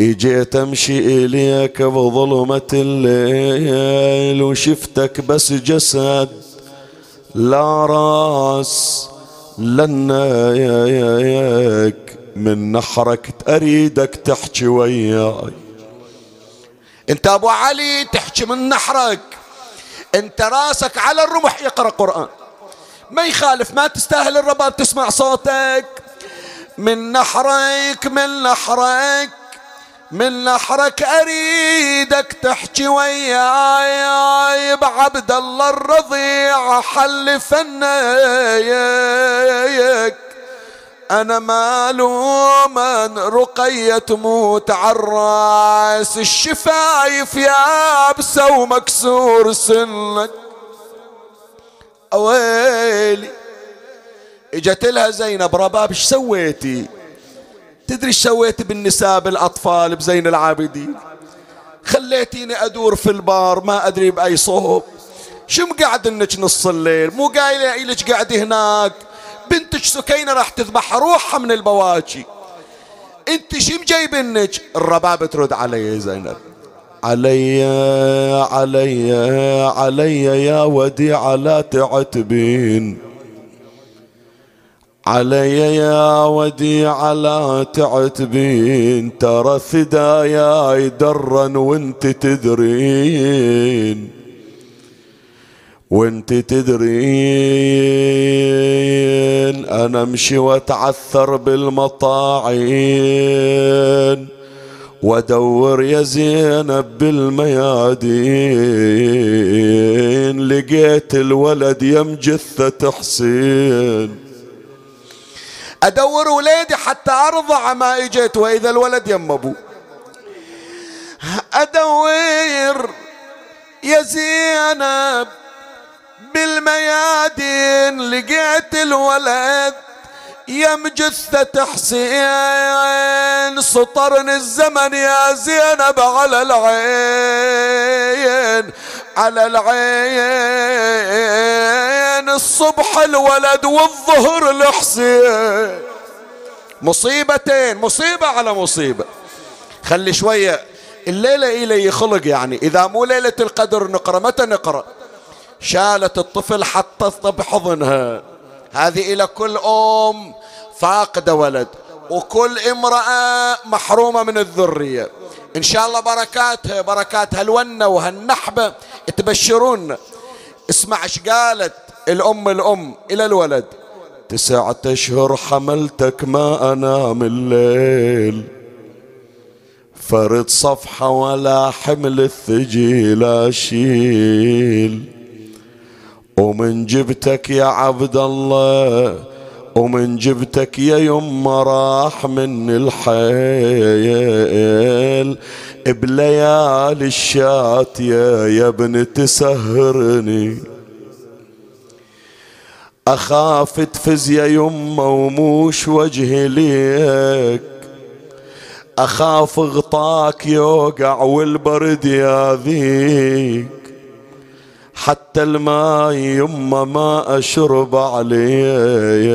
اجيت امشي إليك بظلمة الليل. وشفتك بس جسد لا رأس. لنايك من نحرك اريدك تحكي وياي. انت أبو علي تحكي من نحرك انت راسك على الرمح يقرأ قرآن. ما يخالف ما تستاهل الرباب تسمع صوتك. من نحرك من نحرك. من نحرك أريدك تحكي وياي بعبد الله الرضيع حل فنيك. أنا مالوما رقية تموت عالراس الشفايف يابسة ومكسور سنك. أويلي إجت لها زينب رباب إيش سويتي؟ تدري سويت بالنساء بالاطفال بزين العابدين؟ خليتيني أدور في البار ما أدري بأي صوب. شو مقعد إنك نص الليل؟ مو قايله لك قاعد هناك. بنتك سكينة راح تذبح روحها من البواكي أنت شو مجيبنك الرباب ترد علي زينب. علي علي علي يا وديعة لا تعتبين. علي يا وديعة لا تعتبين ترى ثدايا درا وانت تدرين. وانت تدرين أنا أمشي وأتعثر بالمطاعين وأدور يا زينب بالميادين. لقيت الولد يم جثة حسين. أدور ولادي حتى أرضع ما إجيت وإذا الولد يم ابوه أدور يا زينب بالميادين لقيت الولد يم جثة حسين سطرني الزمن يا زينب على العين على العين الصبح الولد والظهر الحسين مصيبتين مصيبة على مصيبة. خلي شوية الليلة إلي خلق يعني إذا مو ليلة القدر نقرأ متى نقرأ؟ شالت الطفل حطته بحضنها هذه إلى كل أم فاقدة ولد وكل امرأة محرومة من الذرية. إن شاء الله بركاتها بركات هالونة وهالنحبة تبشرون. اسمع إيش قالت الأم الأم إلى الولد. تسعة أشهر حملتك ما أنام الليل. فرد صفحة ولا حمل الثجيل أشيل ومن جبتك يا عبد الله ومن جبتك يا يما راح من الحيل. بليالي الشات يا يا ابن تسهرني. أخاف تفز يا يما وموش وجهي ليك. أخاف غطاك يوقع والبرد ياذيك حتى الماء يما ما أشرب عليك.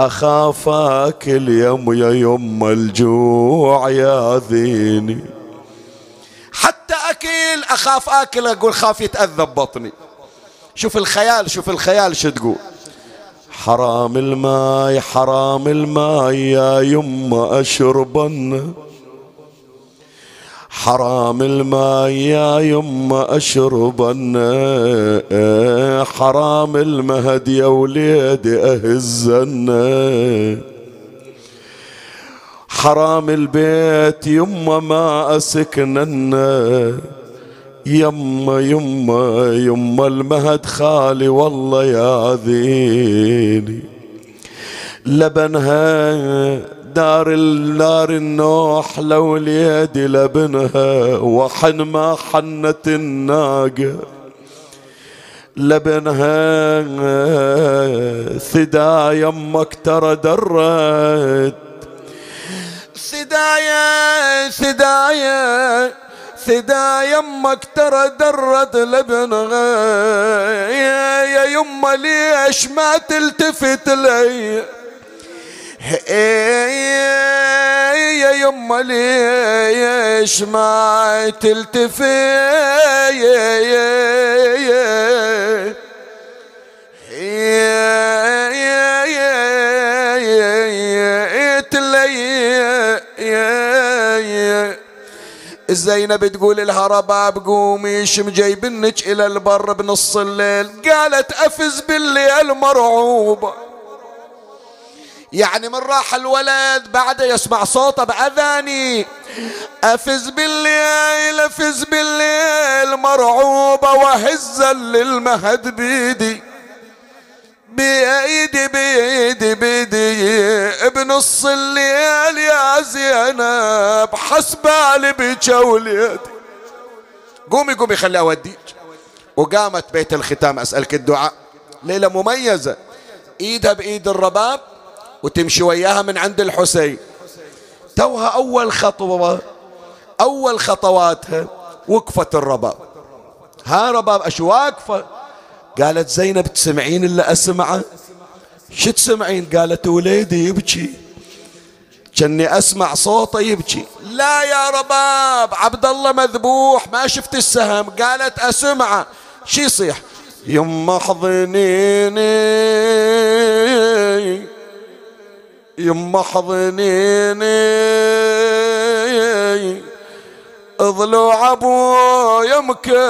أخاف أكل يم يا يما الجوع ياذيني حتى أكل أخاف أكل أقول خاف يتأذى ببطني شوف الخيال شوف الخيال شو تقول. حرام الماي حرام الماي يا يما أشربن. حرام الماء يا يما اشربن حرام المهد يا وليدي اهزن حرام البيت يما ما اسكنن يما يما يما المهد خالي والله يا ذيني لبنها دار النار النوح لو اليد لبنها وحن ما حنت الناقة لبنها ثدا يمك ترى درت. ثدايا ثدايا ثدا يمك ترى درد لبنها. يا يما ليش ما تلتفت لي؟ يا يما ليش ما تلتفت زينب تقول لها رباب قومي شم جايبنك إلى البر بنص الليل. قالت أفز بالليل مرعوبة. يعني من راح الولد بعد يسمع صوته بأذاني. أفز بالليل أفز بالليل مرعوبة وهزا للمهد بيدي. بيدي بيدي بيدي بنص الليل يا زينب حسبالي بجوليتي قومي قومي خلي أوديك. وقامت بيت الختام أسألك الدعاء. ليلة مميزة. إيدها بإيد الرباب. وتمشي وياها من عند الحسين. توها أول خطوة أول خطواتها وقفت الرباب. ها رباب اش واقفة؟ قالت زينب تسمعين اللي أسمعه؟ شو تسمعين؟ قالت وليدي يبكي. كني أسمع صوته يبكي. لا يا رباب عبد الله مذبوح ما شفت السهم. قالت أسمعه. شو يصيح؟ يما حضنيني. يما حضنيني. ضلوع ابويا مكسرة.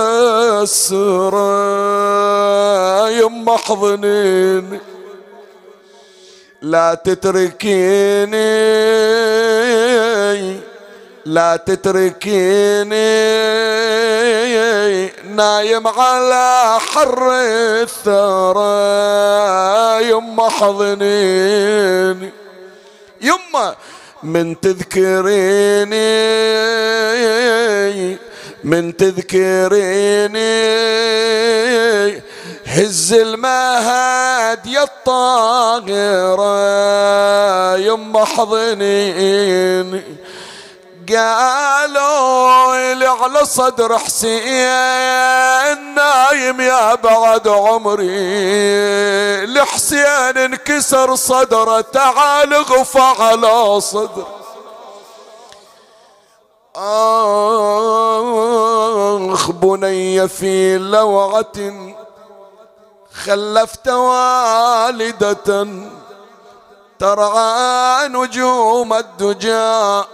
يما حضنيني. لا تتركيني. لا تتركيني. نايم على حر الثرى. يما حضنيني. يما من تذكريني من تذكريني. هز المهد يا الطاهرة يما حضنيني. قالوا لي على صدر حسين نايم يا بعد عمري. لحسين انكسر صدره تعال غفى على صدر آخ بني في لوعة خلفت والدة ترعى نجوم الدجى.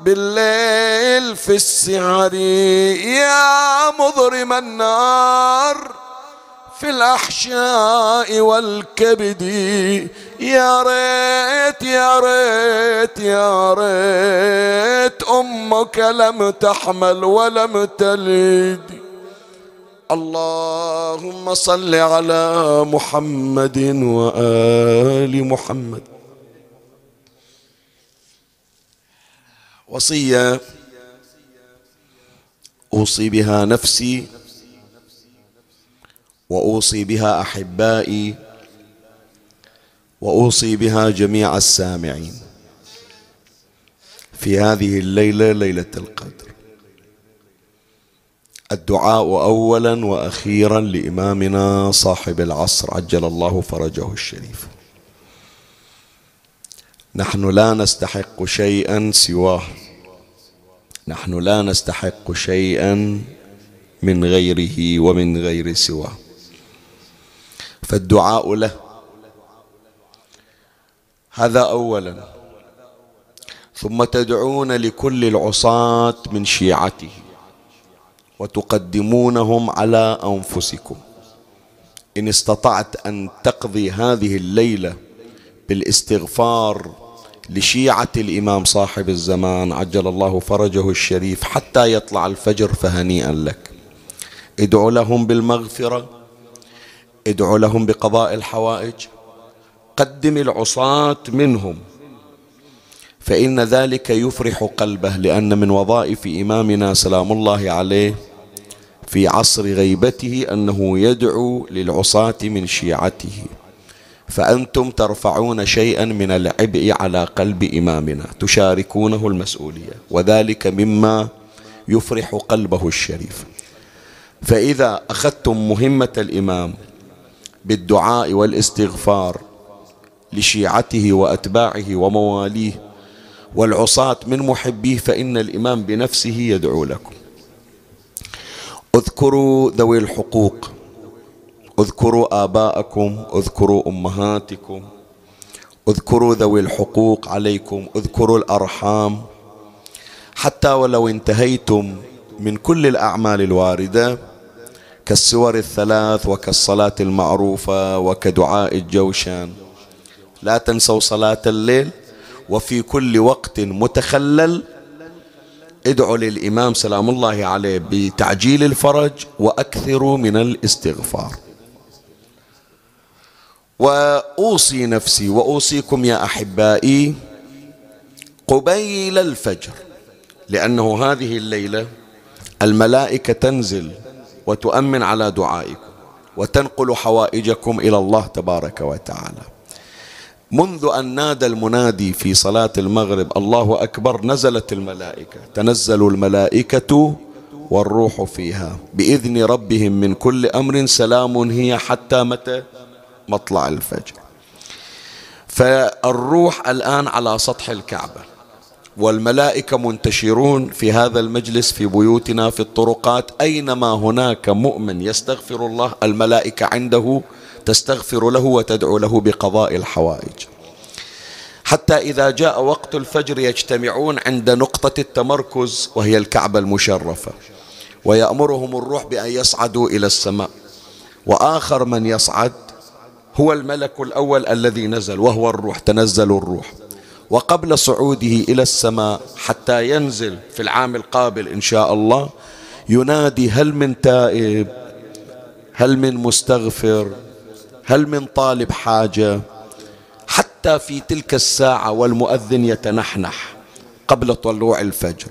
بالليل في السهر يا مضرم النار في الأحشاء والكبد يا ريت يا ريت يا ريت أمك لم تحمل ولم تلد. اللهم صل على محمد وآل محمد. وصية أوصي بها نفسي وأوصي بها أحبائي وأوصي بها جميع السامعين في هذه الليلة ليلة القدر. الدعاء اولا وأخيرا لإمامنا صاحب العصر عجل الله فرجه الشريف. نحن لا نستحق شيئا سواه. نحن لا نستحق شيئا من غيره ومن غير سواه. فالدعاء له. هذا اولا. ثم تدعون لكل العصاة من شيعته وتقدمونهم على أنفسكم. إن استطعت أن تقضي هذه الليلة بالاستغفار لشيعة الإمام صاحب الزمان عجل الله فرجه الشريف حتى يطلع الفجر فهنيئا لك. ادعو لهم بالمغفرة ادعو لهم بقضاء الحوائج قدم العصاة منهم. فإن ذلك يفرح قلبه لأن من وظائف إمامنا سلام الله عليه في عصر غيبته أنه يدعو للعصاة من شيعته. فأنتم ترفعون شيئا من العبء على قلب إمامنا تشاركونه المسؤولية وذلك مما يفرح قلبه الشريف. فإذا أخذتم مهمة الإمام بالدعاء والاستغفار لشيعته وأتباعه ومواليه والعصاة من محبيه فإن الإمام بنفسه يدعو لكم. اذكروا ذوي الحقوق. اذكروا آباءكم اذكروا أمهاتكم اذكروا ذوي الحقوق عليكم اذكروا الأرحام. حتى ولو انتهيتم من كل الأعمال الواردة كالسور الثلاث وكالصلاة المعروفة وكدعاء الجوشان. لا تنسوا صلاة الليل وفي كل وقت متخلل. ادعوا للإمام سلام الله عليه بتعجيل الفرج وأكثروا من الاستغفار. وأوصي نفسي وأوصيكم يا أحبائي قبيل الفجر لأنه هذه الليلة الملائكة تنزل وتؤمن على دعائكم وتنقل حوائجكم إلى الله تبارك وتعالى. منذ أن نادى المنادي في صلاة المغرب الله أكبر نزلت الملائكة تنزل الملائكة والروح فيها. بإذن ربهم من كل أمر سلام هي حتى متى؟ مطلع الفجر. فالروح الآن على سطح الكعبة. والملائكة منتشرون في هذا المجلس في بيوتنا في الطرقات. أينما هناك مؤمن يستغفر الله الملائكة عنده تستغفر له وتدعو له بقضاء الحوائج. حتى إذا جاء وقت الفجر يجتمعون عند نقطة التمركز وهي الكعبة المشرفة. ويأمرهم الروح بأن يصعدوا إلى السماء. وآخر من يصعد هو الملك الأول الذي نزل وهو الروح تنزل الروح. وقبل صعوده إلى السماء حتى ينزل في العام القابل إن شاء الله ينادي هل من تائب؟ هل من مستغفر؟ هل من طالب حاجة؟ حتى في تلك الساعة والمؤذن يتنحنح قبل طلوع الفجر.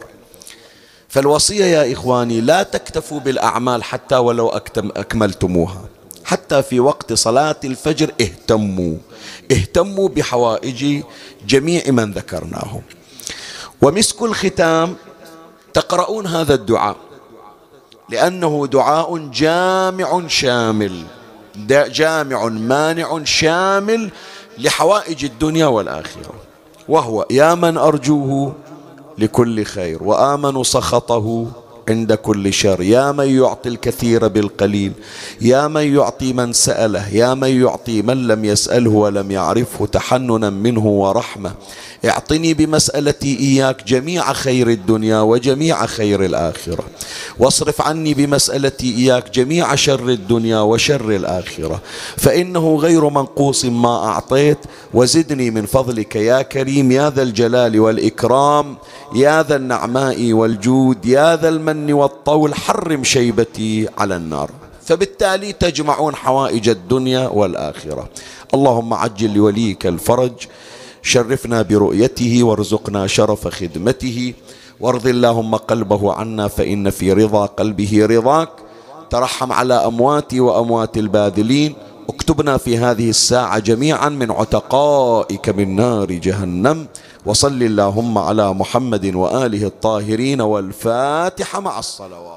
فالوصية يا إخواني لا تكتفوا بالأعمال حتى ولو أكملتموها. حتى في وقت صلاة الفجر اهتموا اهتموا بحوائج جميع من ذكرناهم ومسك الختام تقرؤون هذا الدعاء لأنه دعاء جامع شامل جامع مانع شامل لحوائج الدنيا والآخرة. وهو يا من أرجوه لكل خير وآمن سخطه عند كل شر. يا من يعطي الكثير بالقليل يا من يعطي من سأله يا من يعطي من لم يسأله ولم يعرفه تحننا منه ورحمة. اعطني بمسألتي إياك جميع خير الدنيا وجميع خير الآخرة. واصرف عني بمسألتي إياك جميع شر الدنيا وشر الآخرة. فإنه غير منقوص ما أعطيت وزدني من فضلك يا كريم يا ذا الجلال والإكرام يا ذا النعماء والجود يا ذا المن والطول حرم شيبتي على النار. فبالتالي تجمعون حوائج الدنيا والآخرة. اللهم عجل لوليك الفرج شرفنا برؤيته وارزقنا شرف خدمته. وارض اللهم قلبه عنا فإن في رضا قلبه رضاك. ترحم على أمواتي وأموات الباذلين. اكتبنا في هذه الساعة جميعا من عتقائك من نار جهنم. وصل اللهم على محمد وآله الطاهرين والفاتحة مع الصلوات.